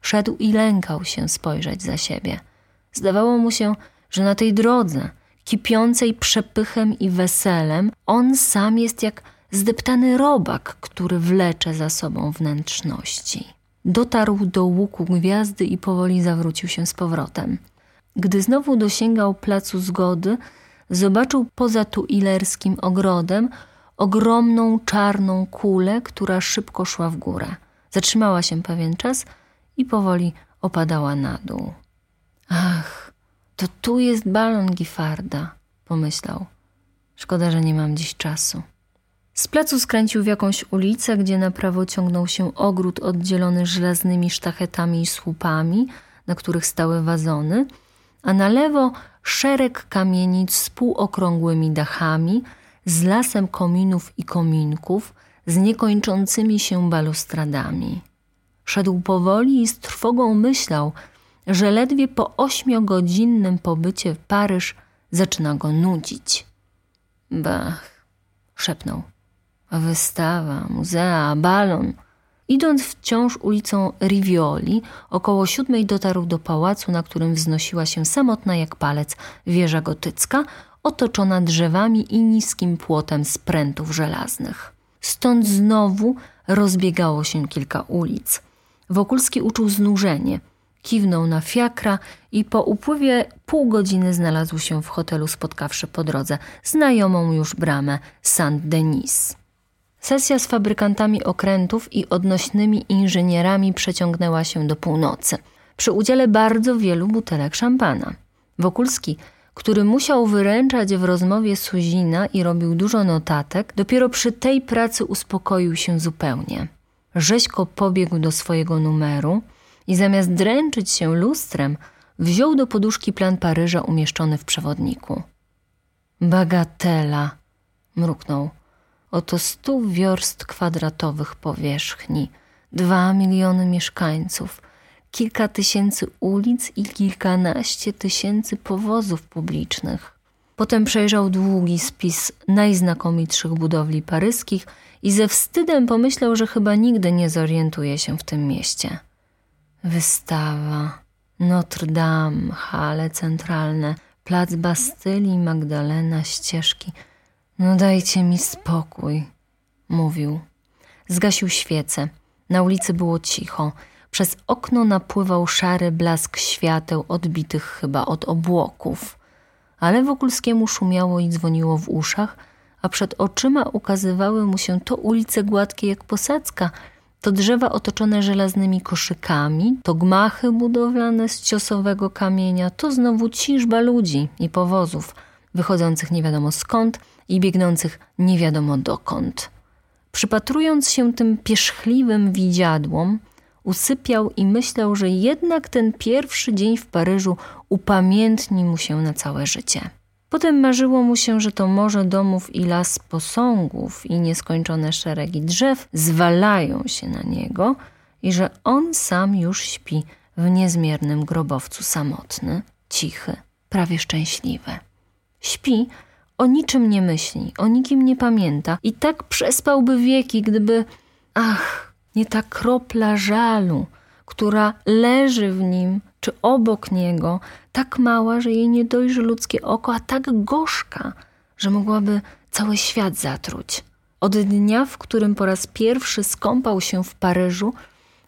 S1: Szedł i lękał się spojrzeć za siebie. Zdawało mu się, że na tej drodze, kipiącej przepychem i weselem, on sam jest jak zdeptany robak, który wlecze za sobą wnętrzności. Dotarł do łuku gwiazdy i powoli zawrócił się z powrotem. Gdy znowu dosięgał placu zgody, zobaczył poza tuilerskim ogrodem ogromną czarną kulę, która szybko szła w górę. Zatrzymała się pewien czas i powoli opadała na dół. Ach, to tu jest balon Gifarda, pomyślał. Szkoda, że nie mam dziś czasu. Z placu skręcił w jakąś ulicę, gdzie na prawo ciągnął się ogród oddzielony żelaznymi sztachetami i słupami, na których stały wazony, a na lewo szereg kamienic z półokrągłymi dachami, z lasem kominów i kominków, z niekończącymi się balustradami. Szedł powoli i z trwogą myślał, że ledwie po ośmiogodzinnym pobycie w Paryż zaczyna go nudzić. Bach, szepnął. Wystawa, muzea, balon. Idąc wciąż ulicą Rivioli, około siódmej dotarł do pałacu, na którym wznosiła się samotna jak palec wieża gotycka, otoczona drzewami i niskim płotem z prętów żelaznych. Stąd znowu rozbiegało się kilka ulic. Wokulski uczuł znużenie. Kiwnął na fiakra i po upływie pół godziny znalazł się w hotelu, spotkawszy po drodze znajomą już bramę Saint-Denis. Sesja z fabrykantami okrętów i odnośnymi inżynierami przeciągnęła się do północy, przy udziale bardzo wielu butelek szampana. Wokulski, który musiał wyręczać w rozmowie Suzina i robił dużo notatek, dopiero przy tej pracy uspokoił się zupełnie. Rzeźko pobiegł do swojego numeru i zamiast dręczyć się lustrem, wziął do poduszki plan Paryża umieszczony w przewodniku. Bagatela, mruknął. Oto stu wiorst kwadratowych powierzchni, dwa miliony mieszkańców, kilka tysięcy ulic i kilkanaście tysięcy powozów publicznych. Potem przejrzał długi spis najznakomitszych budowli paryskich i ze wstydem pomyślał, że chyba nigdy nie zorientuje się w tym mieście. Wystawa, Notre Dame, hale centralne, plac Bastylii, Magdalena, ścieżki – no dajcie mi spokój, mówił. Zgasił świecę. Na ulicy było cicho. Przez okno napływał szary blask świateł odbitych chyba od obłoków. Ale Wokulskiemu szumiało i dzwoniło w uszach, a przed oczyma ukazywały mu się to ulice gładkie jak posadzka, to drzewa otoczone żelaznymi koszykami, to gmachy budowlane z ciosowego kamienia, to znowu ciżba ludzi i powozów, wychodzących nie wiadomo skąd – i biegnących nie wiadomo dokąd. Przypatrując się tym pierzchliwym widziadłom, usypiał i myślał, że jednak ten pierwszy dzień w Paryżu upamiętni mu się na całe życie. Potem marzyło mu się, że to morze domów i las posągów i nieskończone szeregi drzew zwalają się na niego i że on sam już śpi w niezmiernym grobowcu samotny, cichy, prawie szczęśliwy. Śpi, o niczym nie myśli, o nikim nie pamięta i tak przespałby wieki, gdyby, ach, nie ta kropla żalu, która leży w nim czy obok niego, tak mała, że jej nie dojrzy ludzkie oko, a tak gorzka, że mogłaby cały świat zatruć. Od dnia, w którym po raz pierwszy skąpał się w Paryżu,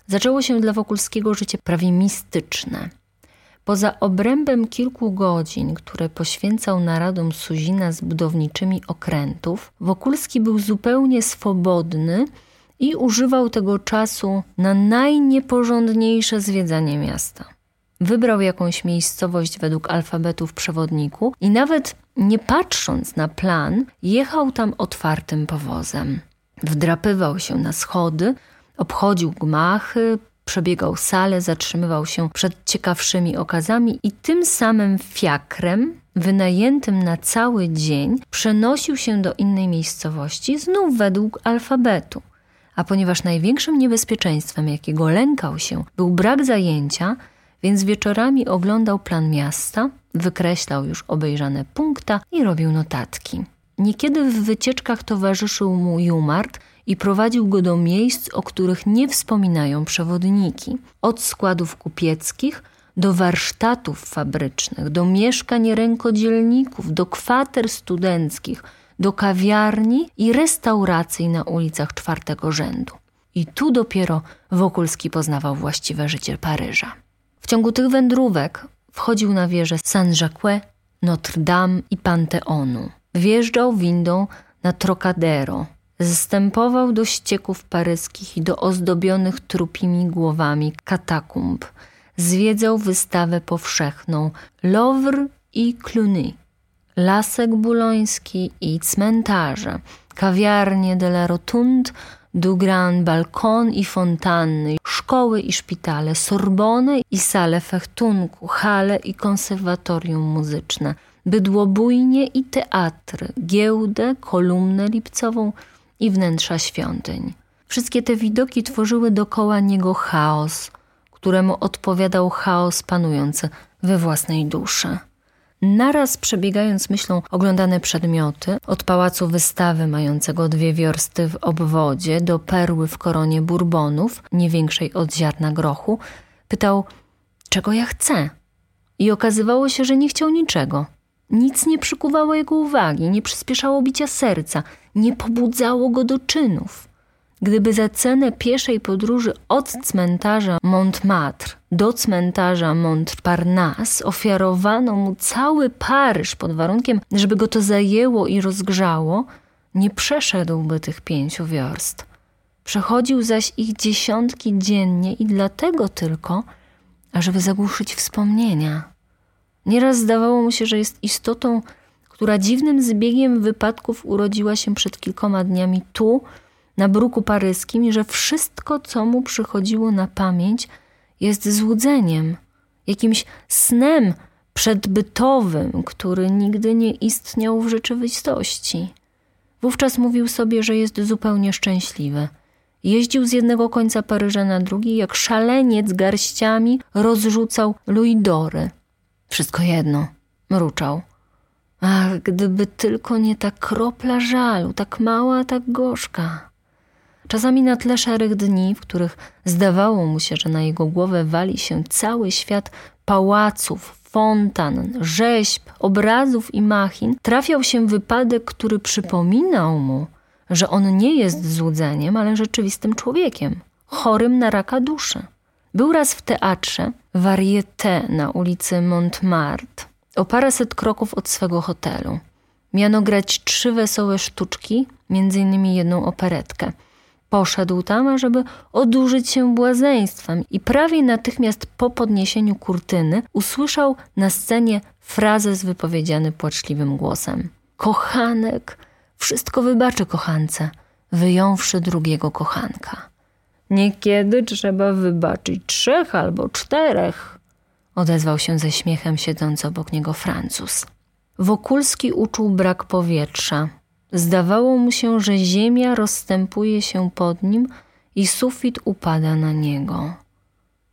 S1: zaczęło się dla Wokulskiego życie prawie mistyczne. Poza obrębem kilku godzin, które poświęcał naradom Suzina z budowniczymi okrętów, Wokulski był zupełnie swobodny i używał tego czasu na najnieporządniejsze zwiedzanie miasta. Wybrał jakąś miejscowość według alfabetu w przewodniku i nawet nie patrząc na plan, jechał tam otwartym powozem. Wdrapywał się na schody, obchodził gmachy, przebiegał salę, zatrzymywał się przed ciekawszymi okazami i tym samym fiakrem, wynajętym na cały dzień, przenosił się do innej miejscowości, znów według alfabetu. A ponieważ największym niebezpieczeństwem, jakiego lękał się, był brak zajęcia, więc wieczorami oglądał plan miasta, wykreślał już obejrzane punkta i robił notatki. Niekiedy w wycieczkach towarzyszył mu Jumart i prowadził go do miejsc, o których nie wspominają przewodniki. Od składów kupieckich do warsztatów fabrycznych, do mieszkań rękodzielników, do kwater studenckich, do kawiarni i restauracji na ulicach czwartego rzędu. I tu dopiero Wokulski poznawał właściwe życie Paryża. W ciągu tych wędrówek wchodził na wieże Saint-Jacques, Notre Dame i Panteonu. Wjeżdżał windą na Trocadero, zstępował do ścieków paryskich i do ozdobionych trupimi głowami katakumb. Zwiedzał wystawę powszechną Louvre i Cluny, lasek buloński i cmentarze, kawiarnie de la Rotunde, du Grand Balcon i fontanny, szkoły i szpitale, Sorbonę i sale fechtunku, hale i konserwatorium muzyczne, bydłobójnie i teatry, giełdę, kolumnę lipcową i wnętrza świątyń. Wszystkie te widoki tworzyły dokoła niego chaos, któremu odpowiadał chaos panujący we własnej duszy. Naraz przebiegając myślą oglądane przedmioty, od pałacu wystawy mającego dwie wiorsty w obwodzie do perły w koronie Burbonów, nie większej od ziarna grochu, pytał, czego ja chcę. I okazywało się, że nie chciał niczego. Nic nie przykuwało jego uwagi, nie przyspieszało bicia serca, nie pobudzało go do czynów. Gdyby za cenę pieszej podróży od cmentarza Montmartre do cmentarza Montparnasse ofiarowano mu cały Paryż pod warunkiem, żeby go to zajęło i rozgrzało, nie przeszedłby tych pięciu wiorst. Przechodził zaś ich dziesiątki dziennie i dlatego tylko, ażeby zagłuszyć wspomnienia. Nieraz zdawało mu się, że jest istotą, która dziwnym zbiegiem wypadków urodziła się przed kilkoma dniami tu, na bruku paryskim, i że wszystko, co mu przychodziło na pamięć, jest złudzeniem, jakimś snem przedbytowym, który nigdy nie istniał w rzeczywistości. Wówczas mówił sobie, że jest zupełnie szczęśliwy. Jeździł z jednego końca Paryża na drugi, jak szaleniec garściami rozrzucał luidory. Wszystko jedno, mruczał. Ach, gdyby tylko nie ta kropla żalu, tak mała, tak gorzka. Czasami na tle szarych dni, w których zdawało mu się, że na jego głowę wali się cały świat pałaców, fontan, rzeźb, obrazów i machin, trafiał się wypadek, który przypominał mu, że on nie jest złudzeniem, ale rzeczywistym człowiekiem, chorym na raka duszy. Był raz w teatrze Varieté na ulicy Montmartre, o paręset kroków od swego hotelu. Miano grać trzy wesołe sztuczki, między innymi jedną operetkę. Poszedł tam, ażeby odurzyć się błazeństwem i prawie natychmiast po podniesieniu kurtyny usłyszał na scenie frazę z wypowiedziany płaczliwym głosem. Kochanek, wszystko wybaczy kochance, wyjąwszy drugiego kochanka. Niekiedy trzeba wybaczyć trzech albo czterech, odezwał się ze śmiechem siedzący obok niego Francuz. Wokulski uczuł brak powietrza. Zdawało mu się, że ziemia rozstępuje się pod nim i sufit upada na niego.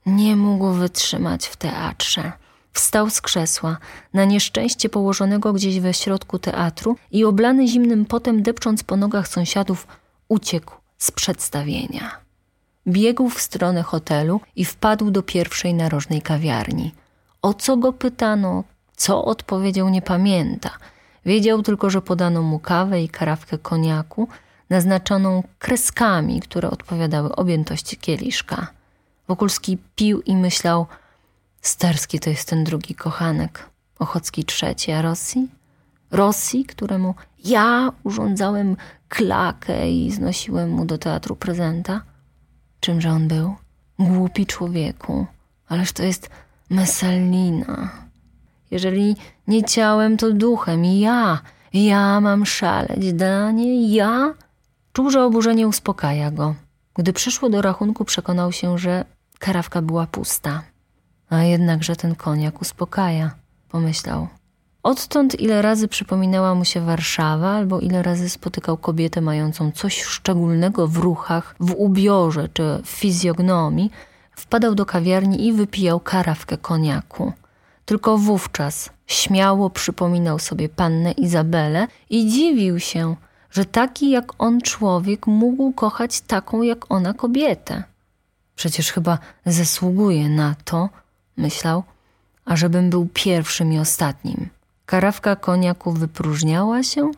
S1: Nie mógł wytrzymać w teatrze. Wstał z krzesła, na nieszczęście położonego gdzieś we środku teatru i oblany zimnym potem depcząc po nogach sąsiadów, uciekł z przedstawienia. Biegł w stronę hotelu i wpadł do pierwszej narożnej kawiarni. O co go pytano, co odpowiedział, nie pamięta. Wiedział tylko, że podano mu kawę i karawkę koniaku, naznaczoną kreskami, które odpowiadały objętości kieliszka. Wokulski pił i myślał, Sterski to jest ten drugi kochanek, Ochocki trzeci, a Rosji? Rosji, któremu ja urządzałem klakę i znosiłem mu do teatru prezenta? Czymże on był? Głupi człowieku, ależ to jest Messalina. Jeżeli nie ciałem, to duchem. Ja, ja mam szaleć, Danie, ja? Czuł, że oburzenie uspokaja go. Gdy przyszło do rachunku, przekonał się, że karawka była pusta. A jednakże ten koniak uspokaja, pomyślał. Odtąd ile razy przypominała mu się Warszawa, albo ile razy spotykał kobietę mającą coś szczególnego w ruchach, w ubiorze czy w fizjognomii, wpadał do kawiarni i wypijał karawkę koniaku. Tylko wówczas śmiało przypominał sobie pannę Izabelę i dziwił się, że taki jak on człowiek mógł kochać taką jak ona kobietę. Przecież chyba zasługuje na to, myślał, ażebym był pierwszym i ostatnim. Karawka koniaku wypróżniała się,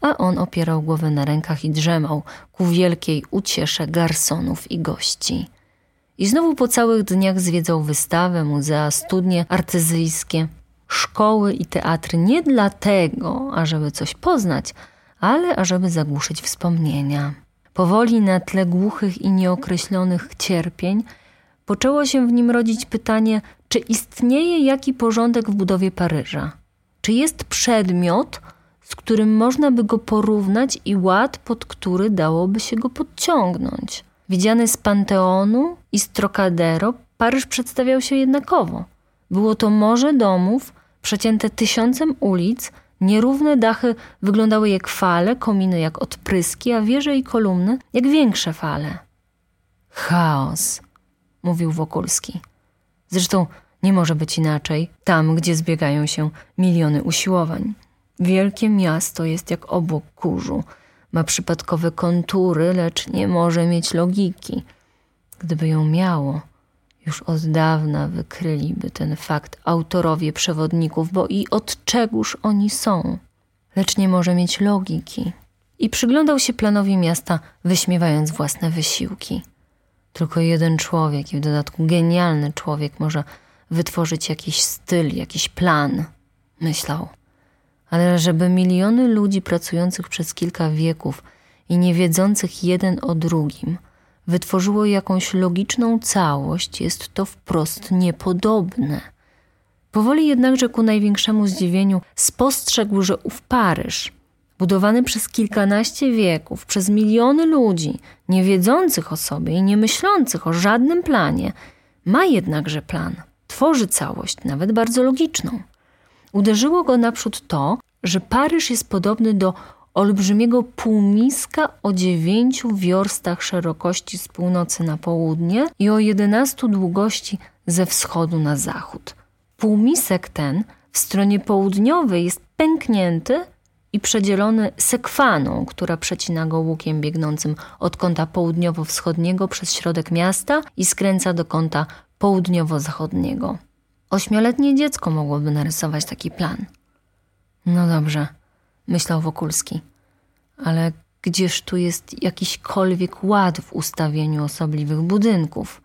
S1: a on opierał głowę na rękach i drzemał ku wielkiej uciesze garsonów i gości. I znowu po całych dniach zwiedzał wystawę, muzea, studnie artyzyjskie, szkoły i teatry nie dlatego, ażeby coś poznać, ale ażeby zagłuszyć wspomnienia. Powoli na tle głuchych i nieokreślonych cierpień poczęło się w nim rodzić pytanie, czy istnieje jaki porządek w budowie Paryża? Czy jest przedmiot, z którym można by go porównać i ład, pod który dałoby się go podciągnąć? Widziany z Panteonu i z Trocadero, Paryż przedstawiał się jednakowo. Było to morze domów, przecięte tysiącem ulic, nierówne dachy wyglądały jak fale, kominy jak odpryski, a wieże i kolumny jak większe fale. Chaos, mówił Wokulski. Zresztą nie może być inaczej tam, gdzie zbiegają się miliony usiłowań. Wielkie miasto jest jak obłok kurzu. Ma przypadkowe kontury, lecz nie może mieć logiki. Gdyby ją miało, już od dawna wykryliby ten fakt autorowie przewodników, bo i od czegóż oni są. Lecz nie może mieć logiki. I przyglądał się planowi miasta, wyśmiewając własne wysiłki. Tylko jeden człowiek, i w dodatku genialny człowiek, może wytworzyć jakiś styl, jakiś plan, myślał. Ale żeby miliony ludzi pracujących przez kilka wieków i nie wiedzących jeden o drugim wytworzyło jakąś logiczną całość, jest to wprost niepodobne. Powoli jednakże ku największemu zdziwieniu spostrzegł, że ów Paryż, budowany przez kilkanaście wieków, przez miliony ludzi, nie wiedzących o sobie i nie myślących o żadnym planie, ma jednakże plan – tworzy całość, nawet bardzo logiczną. Uderzyło go naprzód to, że Paryż jest podobny do olbrzymiego półmiska o dziewięciu wiorstach szerokości z północy na południe i o jedenastu długości ze wschodu na zachód. Półmisek ten w stronie południowej jest pęknięty i przedzielony sekwaną, która przecina go łukiem biegnącym od kąta południowo-wschodniego przez środek miasta i skręca do kąta południowo-zachodniego. Ośmioletnie dziecko mogłoby narysować taki plan. No dobrze, myślał Wokulski, ale gdzież tu jest jakiśkolwiek ład w ustawieniu osobliwych budynków?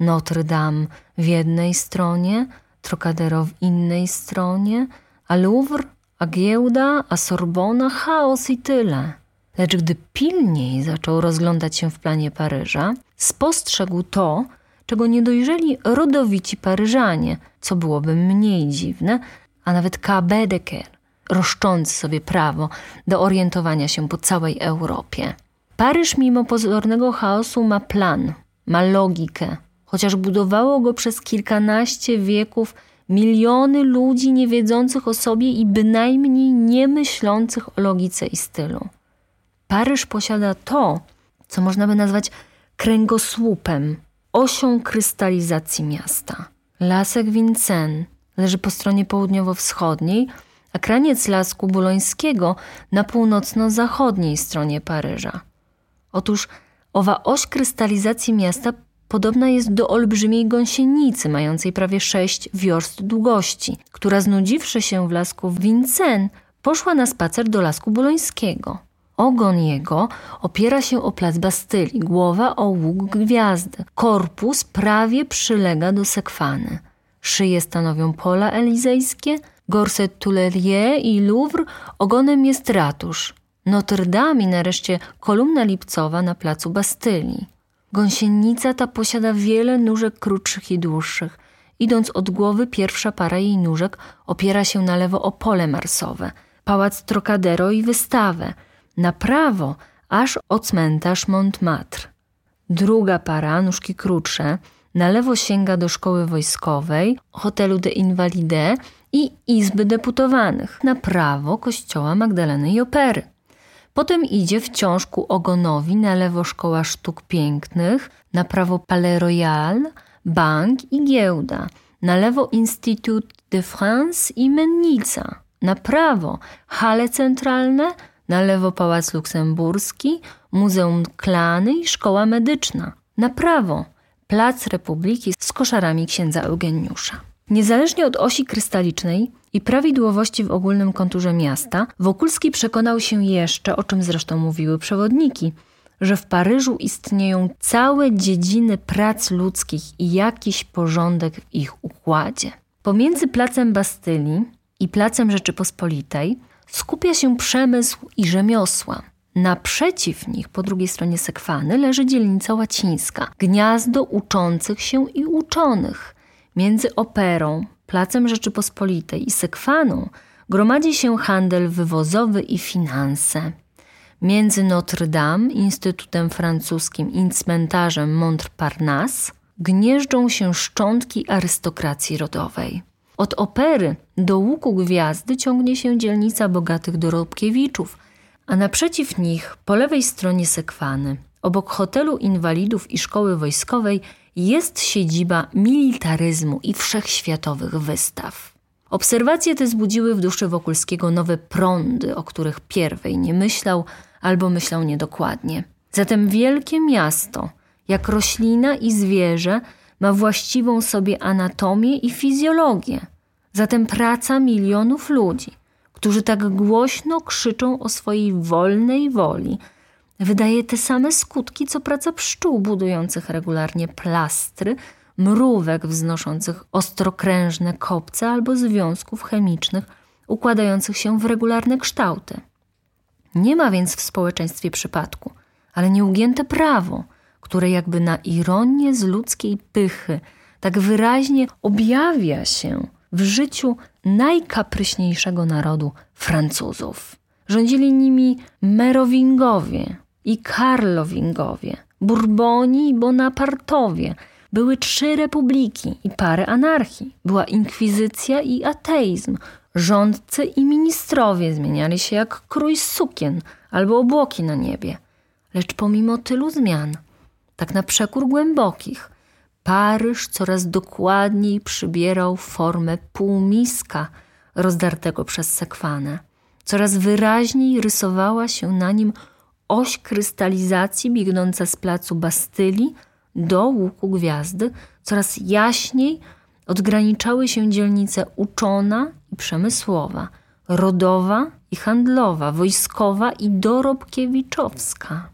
S1: Notre Dame w jednej stronie, Trocadero w innej stronie, a Louvre, a giełda, a Sorbona, chaos i tyle. Lecz gdy pilniej zaczął rozglądać się w planie Paryża, spostrzegł to, czego nie dojrzeli rodowici Paryżanie, co byłoby mniej dziwne, a nawet K. Bedeker, roszczący sobie prawo do orientowania się po całej Europie. Paryż mimo pozornego chaosu ma plan, ma logikę, chociaż budowało go przez kilkanaście wieków miliony ludzi niewiedzących o sobie i bynajmniej nie myślących o logice i stylu. Paryż posiada to, co można by nazwać kręgosłupem, osią krystalizacji miasta. Lasek Vincennes leży po stronie południowo-wschodniej, a kraniec Lasku Bulońskiego na północno-zachodniej stronie Paryża. Otóż owa oś krystalizacji miasta podobna jest do olbrzymiej gąsienicy, mającej prawie sześć wiorst długości, która znudziwszy się w lasku Vincennes, poszła na spacer do lasku bulońskiego. Ogon jego opiera się o plac Bastylii, głowa o łuk gwiazdy. Korpus prawie przylega do sekwany. Szyje stanowią pola elizejskie, gorset Tuileries i Louvre ogonem jest ratusz. Notre Dame i nareszcie kolumna lipcowa na placu Bastylii. Gąsienica ta posiada wiele nóżek krótszych i dłuższych. Idąc od głowy, pierwsza para jej nóżek opiera się na lewo o pole marsowe, pałac Trocadero i wystawę – na prawo aż o cmentarz Montmartre. Druga para, nóżki krótsze, na lewo sięga do szkoły wojskowej, hotelu de Invalide i Izby Deputowanych na prawo Kościoła Magdaleny i Opery. Potem idzie wciąż ku ogonowi na lewo Szkoła Sztuk Pięknych, na prawo Palais Royal, bank i giełda, na lewo Institut de France i Mennica, na prawo hale centralne, na lewo Pałac Luksemburski, Muzeum Klany i Szkoła Medyczna, na prawo Plac Republiki z koszarami księdza Eugeniusza. Niezależnie od osi krystalicznej i prawidłowości w ogólnym konturze miasta, Wokulski przekonał się jeszcze, o czym zresztą mówiły przewodniki, że w Paryżu istnieją całe dziedziny prac ludzkich i jakiś porządek w ich układzie. Pomiędzy placem Bastylii i placem Rzeczypospolitej skupia się przemysł i rzemiosła. Naprzeciw nich, po drugiej stronie sekwany, leży dzielnica łacińska, gniazdo uczących się i uczonych. Między operą, placem Rzeczypospolitej i sekwaną gromadzi się handel wywozowy i finanse. Między Notre Dame, Instytutem Francuskim i cmentarzem Montparnasse gnieżdżą się szczątki arystokracji rodowej. Od opery do łuku gwiazdy ciągnie się dzielnica bogatych dorobkiewiczów, a naprzeciw nich, po lewej stronie sekwany, obok hotelu inwalidów i szkoły wojskowej, jest siedziba militaryzmu i wszechświatowych wystaw. Obserwacje te zbudziły w duszy Wokulskiego nowe prądy, o których pierwej nie myślał albo myślał niedokładnie. Zatem wielkie miasto, jak roślina i zwierzę, ma właściwą sobie anatomię i fizjologię. Zatem praca milionów ludzi, którzy tak głośno krzyczą o swojej wolnej woli, wydaje te same skutki, co praca pszczół budujących regularnie plastry, mrówek wznoszących ostrokrężne kopce albo związków chemicznych układających się w regularne kształty. Nie ma więc w społeczeństwie przypadku, ale nieugięte prawo, które jakby na ironię z ludzkiej pychy tak wyraźnie objawia się w życiu najkapryśniejszego narodu Francuzów. Rządzili nimi Merowingowie i Karlowingowie, Bourboni i Bonapartowie. Były trzy republiki i parę anarchii. Była inkwizycja i ateizm. Rządcy i ministrowie zmieniali się jak krój sukien albo obłoki na niebie. Lecz pomimo tylu zmian, tak na przekór głębokich, Paryż coraz dokładniej przybierał formę półmiska rozdartego przez sekwanę. Coraz wyraźniej rysowała się na nim oś krystalizacji biegnąca z placu Bastylii do łuku gwiazdy, coraz jaśniej odgraniczały się dzielnice uczona i przemysłowa, rodowa i handlowa, wojskowa i dorobkiewiczowska.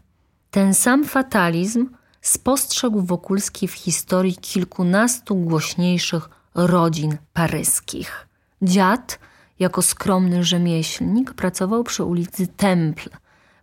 S1: Ten sam fatalizm spostrzegł Wokulski w historii kilkunastu głośniejszych rodzin paryskich. Dziad, jako skromny rzemieślnik, pracował przy ulicy Temple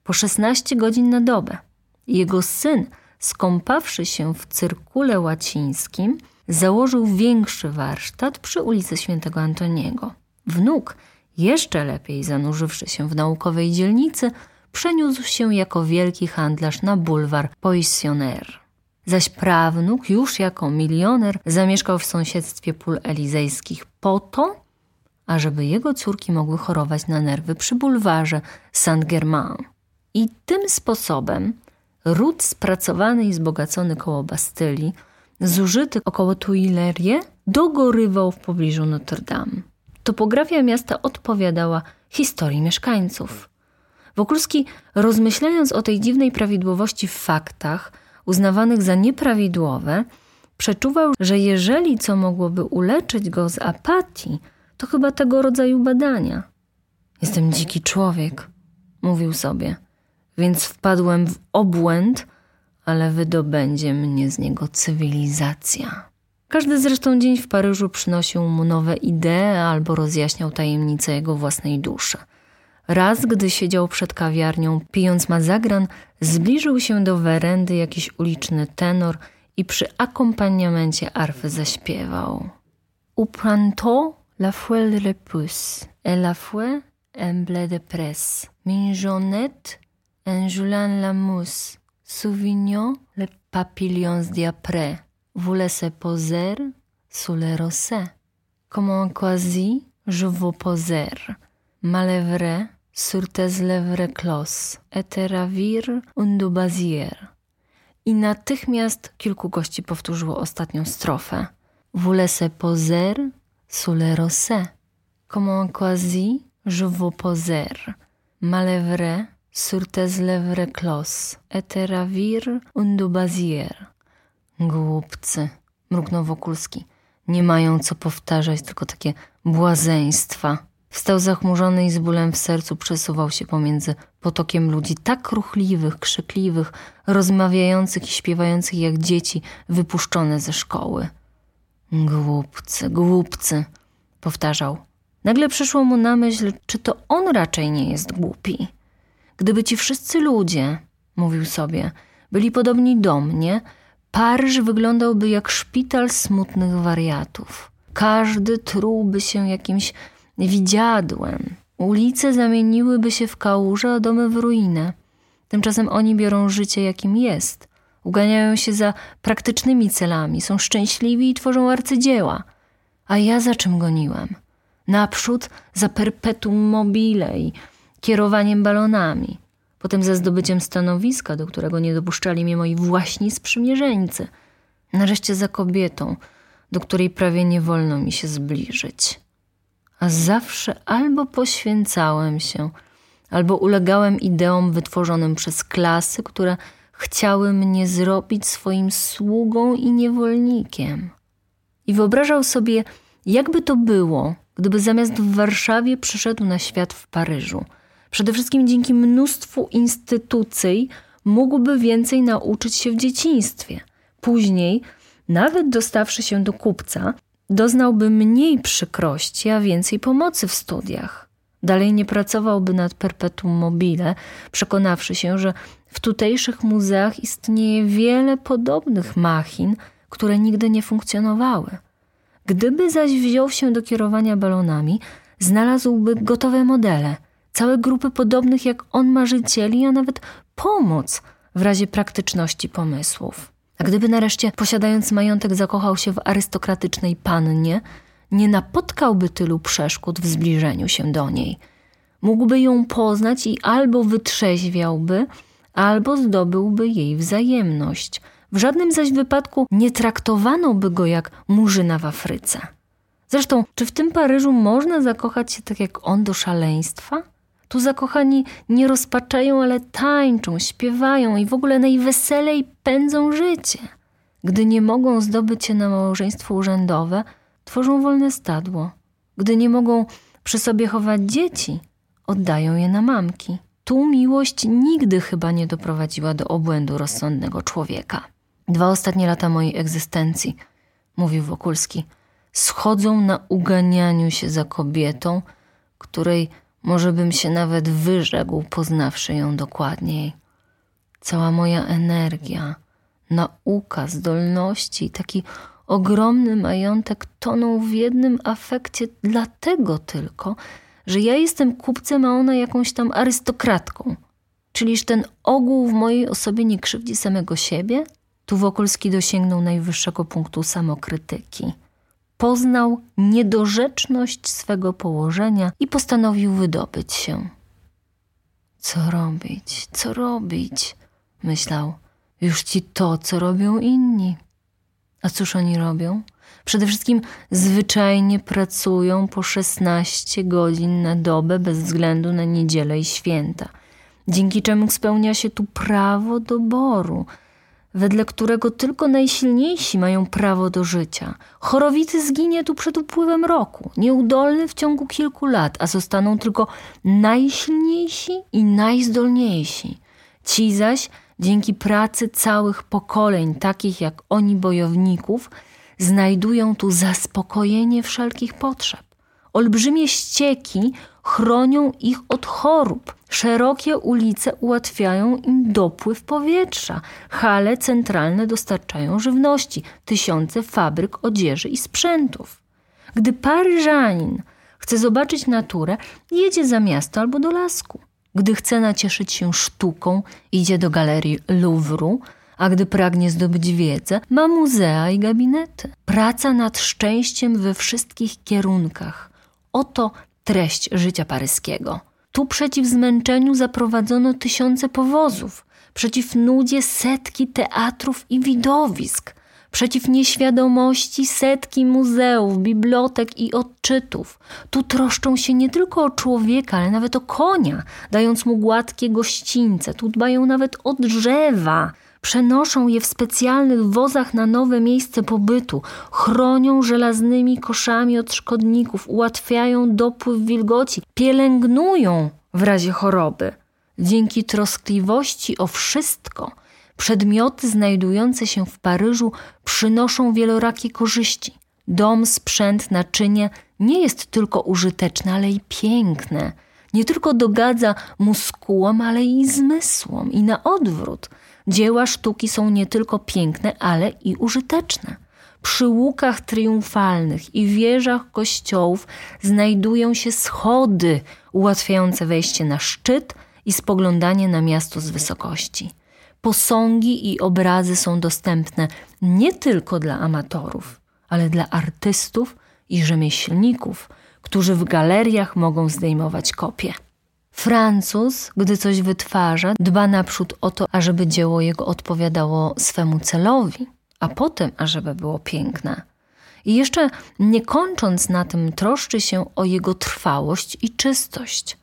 S1: po 16 godzin na dobę. Jego syn, skąpawszy się w cyrkule łacińskim, założył większy warsztat przy ulicy Świętego Antoniego. Wnuk, jeszcze lepiej zanurzywszy się w naukowej dzielnicy, przeniósł się jako wielki handlarz na bulwar Poissonner. Zaś prawnuk, już jako milioner, zamieszkał w sąsiedztwie pól elizejskich po to, ażeby jego córki mogły chorować na nerwy przy bulwarze Saint-Germain. I tym sposobem ród spracowany i zbogacony koło Bastylii, zużyty około Tuileries, dogorywał w pobliżu Notre Dame. Topografia miasta odpowiadała historii mieszkańców. Wokulski, rozmyślając o tej dziwnej prawidłowości w faktach, uznawanych za nieprawidłowe, przeczuwał, że jeżeli co mogłoby uleczyć go z apatii, to chyba tego rodzaju badania. Jestem dziki człowiek, mówił sobie, więc wpadłem w obłęd, ale wydobędzie mnie z niego cywilizacja. Każdy zresztą dzień w Paryżu przynosił mu nowe idee albo rozjaśniał tajemnice jego własnej duszy – Raz, gdy siedział przed kawiarnią, pijąc mazagran, zbliżył się do werendy jakiś uliczny tenor i przy akompaniamencie arfy zaśpiewał. U printemps, la foule repousse, et la fouet un blé de presse. Minjonette, un joulin la mousse, Sauvignon, les papillons d'après. Vous laissez poser sous les rosets. Comme un quasi, je vous poser, malevre sur tes lèvres clos, et te ravir un du bazier. I natychmiast kilku gości powtórzyło ostatnią strofę. Vous laissez poser sous le rosé. Comment quasi je vous poser, malevre sur tes lèvres clos, et te ravir un du bazier. Głupcy, mruknął Wokulski. Nie mają co powtarzać, tylko takie błazeństwa. Wstał zachmurzony i z bólem w sercu przesuwał się pomiędzy potokiem ludzi tak ruchliwych, krzykliwych, rozmawiających i śpiewających jak dzieci wypuszczone ze szkoły. Głupcy, głupcy, powtarzał. Nagle przyszło mu na myśl, czy to on raczej nie jest głupi. Gdyby ci wszyscy ludzie, mówił sobie, byli podobni do mnie, Paryż wyglądałby jak szpital smutnych wariatów. Każdy trułby się jakimś widziadłem. Ulice zamieniłyby się w kałuże, a domy w ruinę. Tymczasem oni biorą życie, jakim jest. Uganiają się za praktycznymi celami, są szczęśliwi i tworzą arcydzieła. A ja za czym goniłem? Naprzód za perpetuum mobile i kierowaniem balonami potem za zdobyciem stanowiska, do którego nie dopuszczali mnie moi właśni sprzymierzeńcy, nareszcie za kobietą, do której prawie nie wolno mi się zbliżyć. A zawsze albo poświęcałem się, albo ulegałem ideom wytworzonym przez klasy, które chciały mnie zrobić swoim sługą i niewolnikiem. I wyobrażał sobie, jakby to było, gdyby zamiast w Warszawie przyszedł na świat w Paryżu – Przede wszystkim dzięki mnóstwu instytucji mógłby więcej nauczyć się w dzieciństwie. Później, nawet dostawszy się do kupca, doznałby mniej przykrości, a więcej pomocy w studiach. Dalej nie pracowałby nad perpetuum mobile, przekonawszy się, że w tutejszych muzeach istnieje wiele podobnych machin, które nigdy nie funkcjonowały. Gdyby zaś wziął się do kierowania balonami, znalazłby gotowe modele – całe grupy podobnych jak on marzycieli, a nawet pomoc w razie praktyczności pomysłów. A gdyby nareszcie, posiadając majątek, zakochał się w arystokratycznej pannie, nie napotkałby tylu przeszkód w zbliżeniu się do niej. Mógłby ją poznać i albo wytrzeźwiałby, albo zdobyłby jej wzajemność. W żadnym zaś wypadku nie traktowano by go jak murzyna w Afryce. Zresztą, czy w tym Paryżu można zakochać się tak jak on do szaleństwa? Tu zakochani nie rozpaczają, ale tańczą, śpiewają i w ogóle najweselej pędzą życie. Gdy nie mogą zdobyć się na małżeństwo urzędowe, tworzą wolne stadło. Gdy nie mogą przy sobie chować dzieci, oddają je na mamki. Tu miłość nigdy chyba nie doprowadziła do obłędu rozsądnego człowieka. Dwa ostatnie lata mojej egzystencji, mówił Wokulski, schodzą na uganianiu się za kobietą, której może bym się nawet wyrzekł, poznawszy ją dokładniej. Cała moja energia, nauka, zdolności, taki ogromny majątek toną w jednym afekcie, dlatego tylko, że ja jestem kupcem, a ona jakąś tam arystokratką. Czyliż ten ogół w mojej osobie nie krzywdzi samego siebie? Tu Wokulski dosięgnął najwyższego punktu samokrytyki poznał niedorzeczność swego położenia i postanowił wydobyć się. Co robić, co robić? myślał. Już ci to, co robią inni. A cóż oni robią? Przede wszystkim zwyczajnie pracują po 16 godzin na dobę bez względu na niedzielę i święta, dzięki czemu spełnia się tu prawo doboru – wedle którego tylko najsilniejsi mają prawo do życia. Chorowity zginie tu przed upływem roku, nieudolny w ciągu kilku lat, a zostaną tylko najsilniejsi i najzdolniejsi. Ci zaś, dzięki pracy całych pokoleń, takich jak oni bojowników, znajdują tu zaspokojenie wszelkich potrzeb. Olbrzymie ścieki chronią ich od chorób. Szerokie ulice ułatwiają im dopływ powietrza. Hale centralne dostarczają żywności. Tysiące fabryk odzieży i sprzętów. Gdy Paryżanin chce zobaczyć naturę, jedzie za miasto albo do lasku. Gdy chce nacieszyć się sztuką, idzie do galerii Louvru, a gdy pragnie zdobyć wiedzę, ma muzea i gabinety. Praca nad szczęściem we wszystkich kierunkach – Oto treść życia paryskiego. Tu przeciw zmęczeniu zaprowadzono tysiące powozów, przeciw nudzie setki teatrów i widowisk, przeciw nieświadomości setki muzeów, bibliotek i odczytów. Tu troszczą się nie tylko o człowieka, ale nawet o konia, dając mu gładkie gościńce. Tu dbają nawet o drzewa, przenoszą je w specjalnych wozach na nowe miejsce pobytu, chronią żelaznymi koszami od szkodników, ułatwiają dopływ wilgoci, pielęgnują w razie choroby. Dzięki troskliwości o wszystko, przedmioty znajdujące się w Paryżu przynoszą wielorakie korzyści. Dom, sprzęt, naczynie nie jest tylko użyteczne, ale i piękne. Nie tylko dogadza muskułom, ale i zmysłom, i na odwrót – Dzieła sztuki są nie tylko piękne, ale i użyteczne. Przy łukach triumfalnych i wieżach kościołów znajdują się schody ułatwiające wejście na szczyt i spoglądanie na miasto z wysokości. Posągi i obrazy są dostępne nie tylko dla amatorów, ale dla artystów i rzemieślników, którzy w galeriach mogą zdejmować kopie. Francuz, gdy coś wytwarza, dba naprzód o to, ażeby dzieło jego odpowiadało swemu celowi, a potem, ażeby było piękne. I jeszcze nie kończąc na tym, troszczy się o jego trwałość i czystość.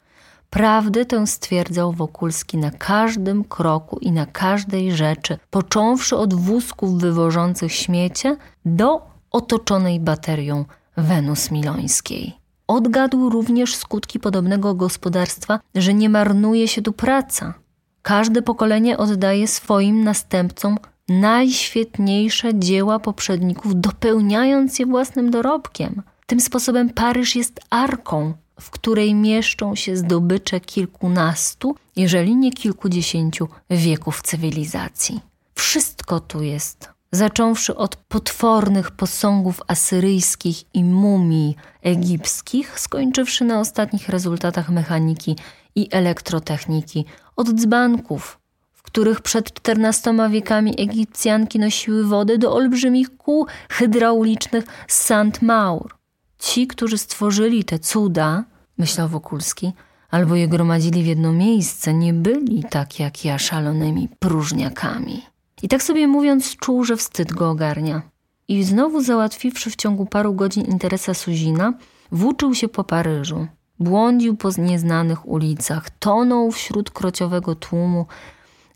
S1: Prawdę tę stwierdzał Wokulski na każdym kroku i na każdej rzeczy, począwszy od wózków wywożących śmiecie do otoczonej baterią Wenus Milońskiej. Odgadł również skutki podobnego gospodarstwa, że nie marnuje się tu praca. Każde pokolenie oddaje swoim następcom najświetniejsze dzieła poprzedników, dopełniając je własnym dorobkiem. Tym sposobem Paryż jest arką, w której mieszczą się zdobycze kilkunastu, jeżeli nie kilkudziesięciu wieków cywilizacji. Wszystko tu jest zacząwszy od potwornych posągów asyryjskich i mumii egipskich, skończywszy na ostatnich rezultatach mechaniki i elektrotechniki, od dzbanków, w których przed czternastoma wiekami Egipcjanki nosiły wodę do olbrzymich kół hydraulicznych St. Maur. Ci, którzy stworzyli te cuda, myślał Wokulski, albo je gromadzili w jedno miejsce, nie byli tak jak ja szalonymi próżniakami. I tak sobie mówiąc, czuł, że wstyd go ogarnia. I znowu załatwiwszy w ciągu paru godzin interesa Suzina, włóczył się po Paryżu. Błądził po nieznanych ulicach, tonął wśród krociowego tłumu,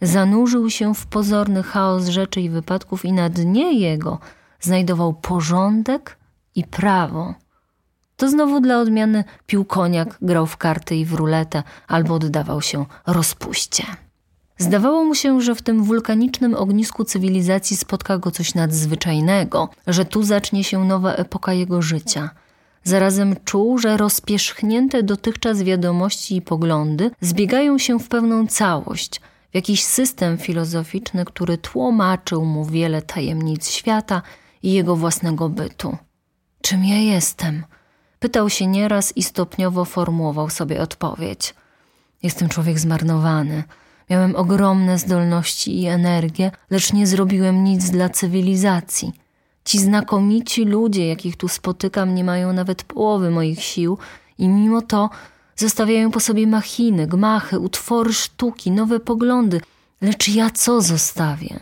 S1: zanurzył się w pozorny chaos rzeczy i wypadków i na dnie jego znajdował porządek i prawo. To znowu dla odmiany pił koniak, grał w karty i w ruletę albo oddawał się rozpuście. Zdawało mu się, że w tym wulkanicznym ognisku cywilizacji spotka go coś nadzwyczajnego, że tu zacznie się nowa epoka jego życia. Zarazem czuł, że rozpierzchnięte dotychczas wiadomości i poglądy zbiegają się w pewną całość, w jakiś system filozoficzny, który tłumaczył mu wiele tajemnic świata i jego własnego bytu. Czym ja jestem? Pytał się nieraz i stopniowo formułował sobie odpowiedź. Jestem człowiek zmarnowany – Miałem ogromne zdolności i energię, lecz nie zrobiłem nic dla cywilizacji. Ci znakomici ludzie, jakich tu spotykam, nie mają nawet połowy moich sił i mimo to zostawiają po sobie machiny, gmachy, utwory sztuki, nowe poglądy. Lecz ja co zostawię?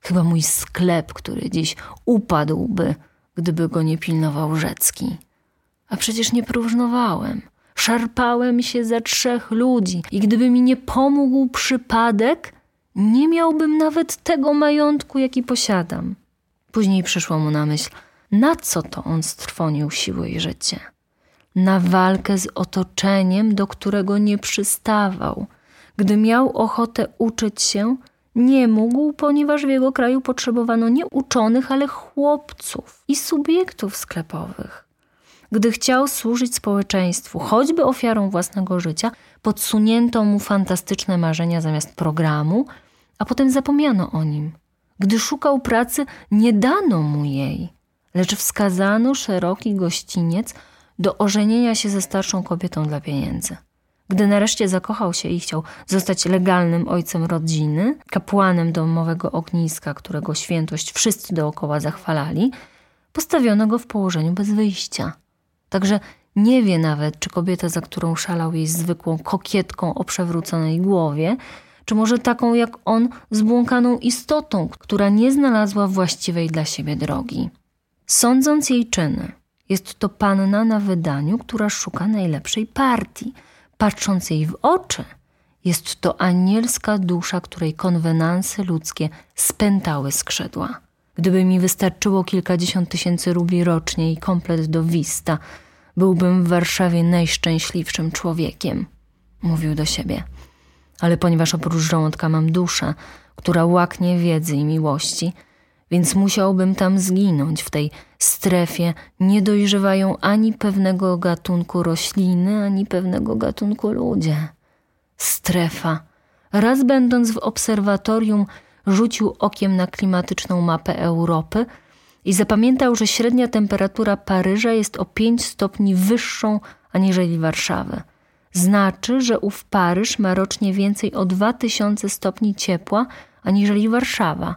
S1: Chyba mój sklep, który dziś upadłby, gdyby go nie pilnował Rzecki. A przecież nie próżnowałem. Szarpałem się za trzech ludzi i gdyby mi nie pomógł przypadek, nie miałbym nawet tego majątku, jaki posiadam. Później przyszło mu na myśl, na co to on strwonił siłę i życie? Na walkę z otoczeniem, do którego nie przystawał. Gdy miał ochotę uczyć się, nie mógł, ponieważ w jego kraju potrzebowano nie uczonych, ale chłopców i subiektów sklepowych gdy chciał służyć społeczeństwu, choćby ofiarą własnego życia, podsunięto mu fantastyczne marzenia zamiast programu, a potem zapomniano o nim. Gdy szukał pracy, nie dano mu jej, lecz wskazano szeroki gościniec do ożenienia się ze starszą kobietą dla pieniędzy. Gdy nareszcie zakochał się i chciał zostać legalnym ojcem rodziny, kapłanem domowego ogniska, którego świętość wszyscy dookoła zachwalali, postawiono go w położeniu bez wyjścia. Także Nie wie nawet, czy kobieta, za którą szalał, jest zwykłą kokietką o przewróconej głowie, czy może taką jak on zbłąkaną istotą, która nie znalazła właściwej dla siebie drogi. Sądząc jej czyny, jest to panna na wydaniu, która szuka najlepszej partii. Patrząc jej w oczy, jest to anielska dusza, której konwenanse ludzkie spętały skrzydła. Gdyby mi wystarczyło kilkadziesiąt tysięcy rubli rocznie i komplet do Wista, byłbym w Warszawie najszczęśliwszym człowiekiem, mówił do siebie. Ale ponieważ oprócz żołądka mam duszę, która łaknie wiedzy i miłości, więc musiałbym tam zginąć. W tej strefie nie dojrzewają ani pewnego gatunku rośliny, ani pewnego gatunku ludzie. Strefa. Raz będąc w obserwatorium, rzucił okiem na klimatyczną mapę Europy i zapamiętał, że średnia temperatura Paryża jest o 5 stopni wyższą aniżeli Warszawy. Znaczy, że ów Paryż ma rocznie więcej o 2000 stopni ciepła aniżeli Warszawa,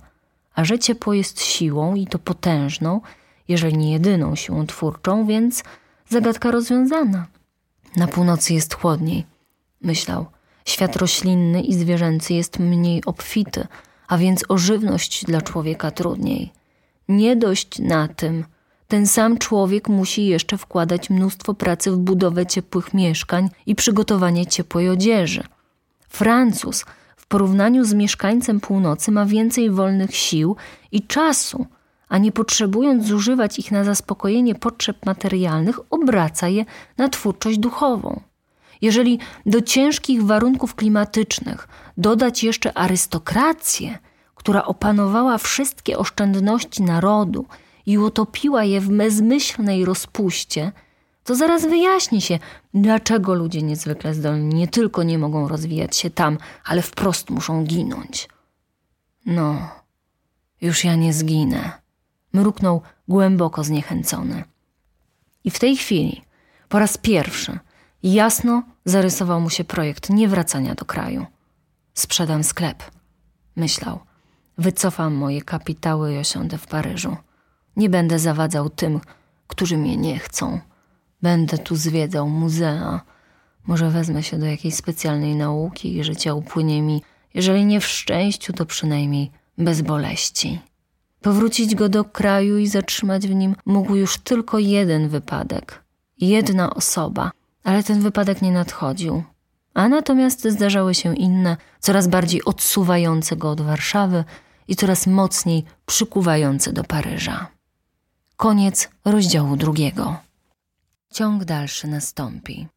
S1: a że ciepło jest siłą i to potężną, jeżeli nie jedyną siłą twórczą, więc zagadka rozwiązana. Na północy jest chłodniej, myślał. Świat roślinny i zwierzęcy jest mniej obfity, a więc o żywność dla człowieka trudniej. Nie dość na tym, ten sam człowiek musi jeszcze wkładać mnóstwo pracy w budowę ciepłych mieszkań i przygotowanie ciepłej odzieży. Francuz w porównaniu z mieszkańcem północy ma więcej wolnych sił i czasu, a nie potrzebując zużywać ich na zaspokojenie potrzeb materialnych, obraca je na twórczość duchową. Jeżeli do ciężkich warunków klimatycznych dodać jeszcze arystokrację, która opanowała wszystkie oszczędności narodu i utopiła je w bezmyślnej rozpuście, to zaraz wyjaśni się, dlaczego ludzie niezwykle zdolni nie tylko nie mogą rozwijać się tam, ale wprost muszą ginąć. No, już ja nie zginę, mruknął głęboko zniechęcony. I w tej chwili, po raz pierwszy, jasno zarysował mu się projekt niewracania do kraju. Sprzedam sklep, myślał. Wycofam moje kapitały i osiądę w Paryżu. Nie będę zawadzał tym, którzy mnie nie chcą. Będę tu zwiedzał muzea. Może wezmę się do jakiejś specjalnej nauki i życie upłynie mi, jeżeli nie w szczęściu, to przynajmniej bez boleści. Powrócić go do kraju i zatrzymać w nim mógł już tylko jeden wypadek. Jedna osoba, ale ten wypadek nie nadchodził. A natomiast zdarzały się inne, coraz bardziej odsuwające go od Warszawy i coraz mocniej przykuwające do Paryża. Koniec rozdziału drugiego. Ciąg dalszy nastąpi.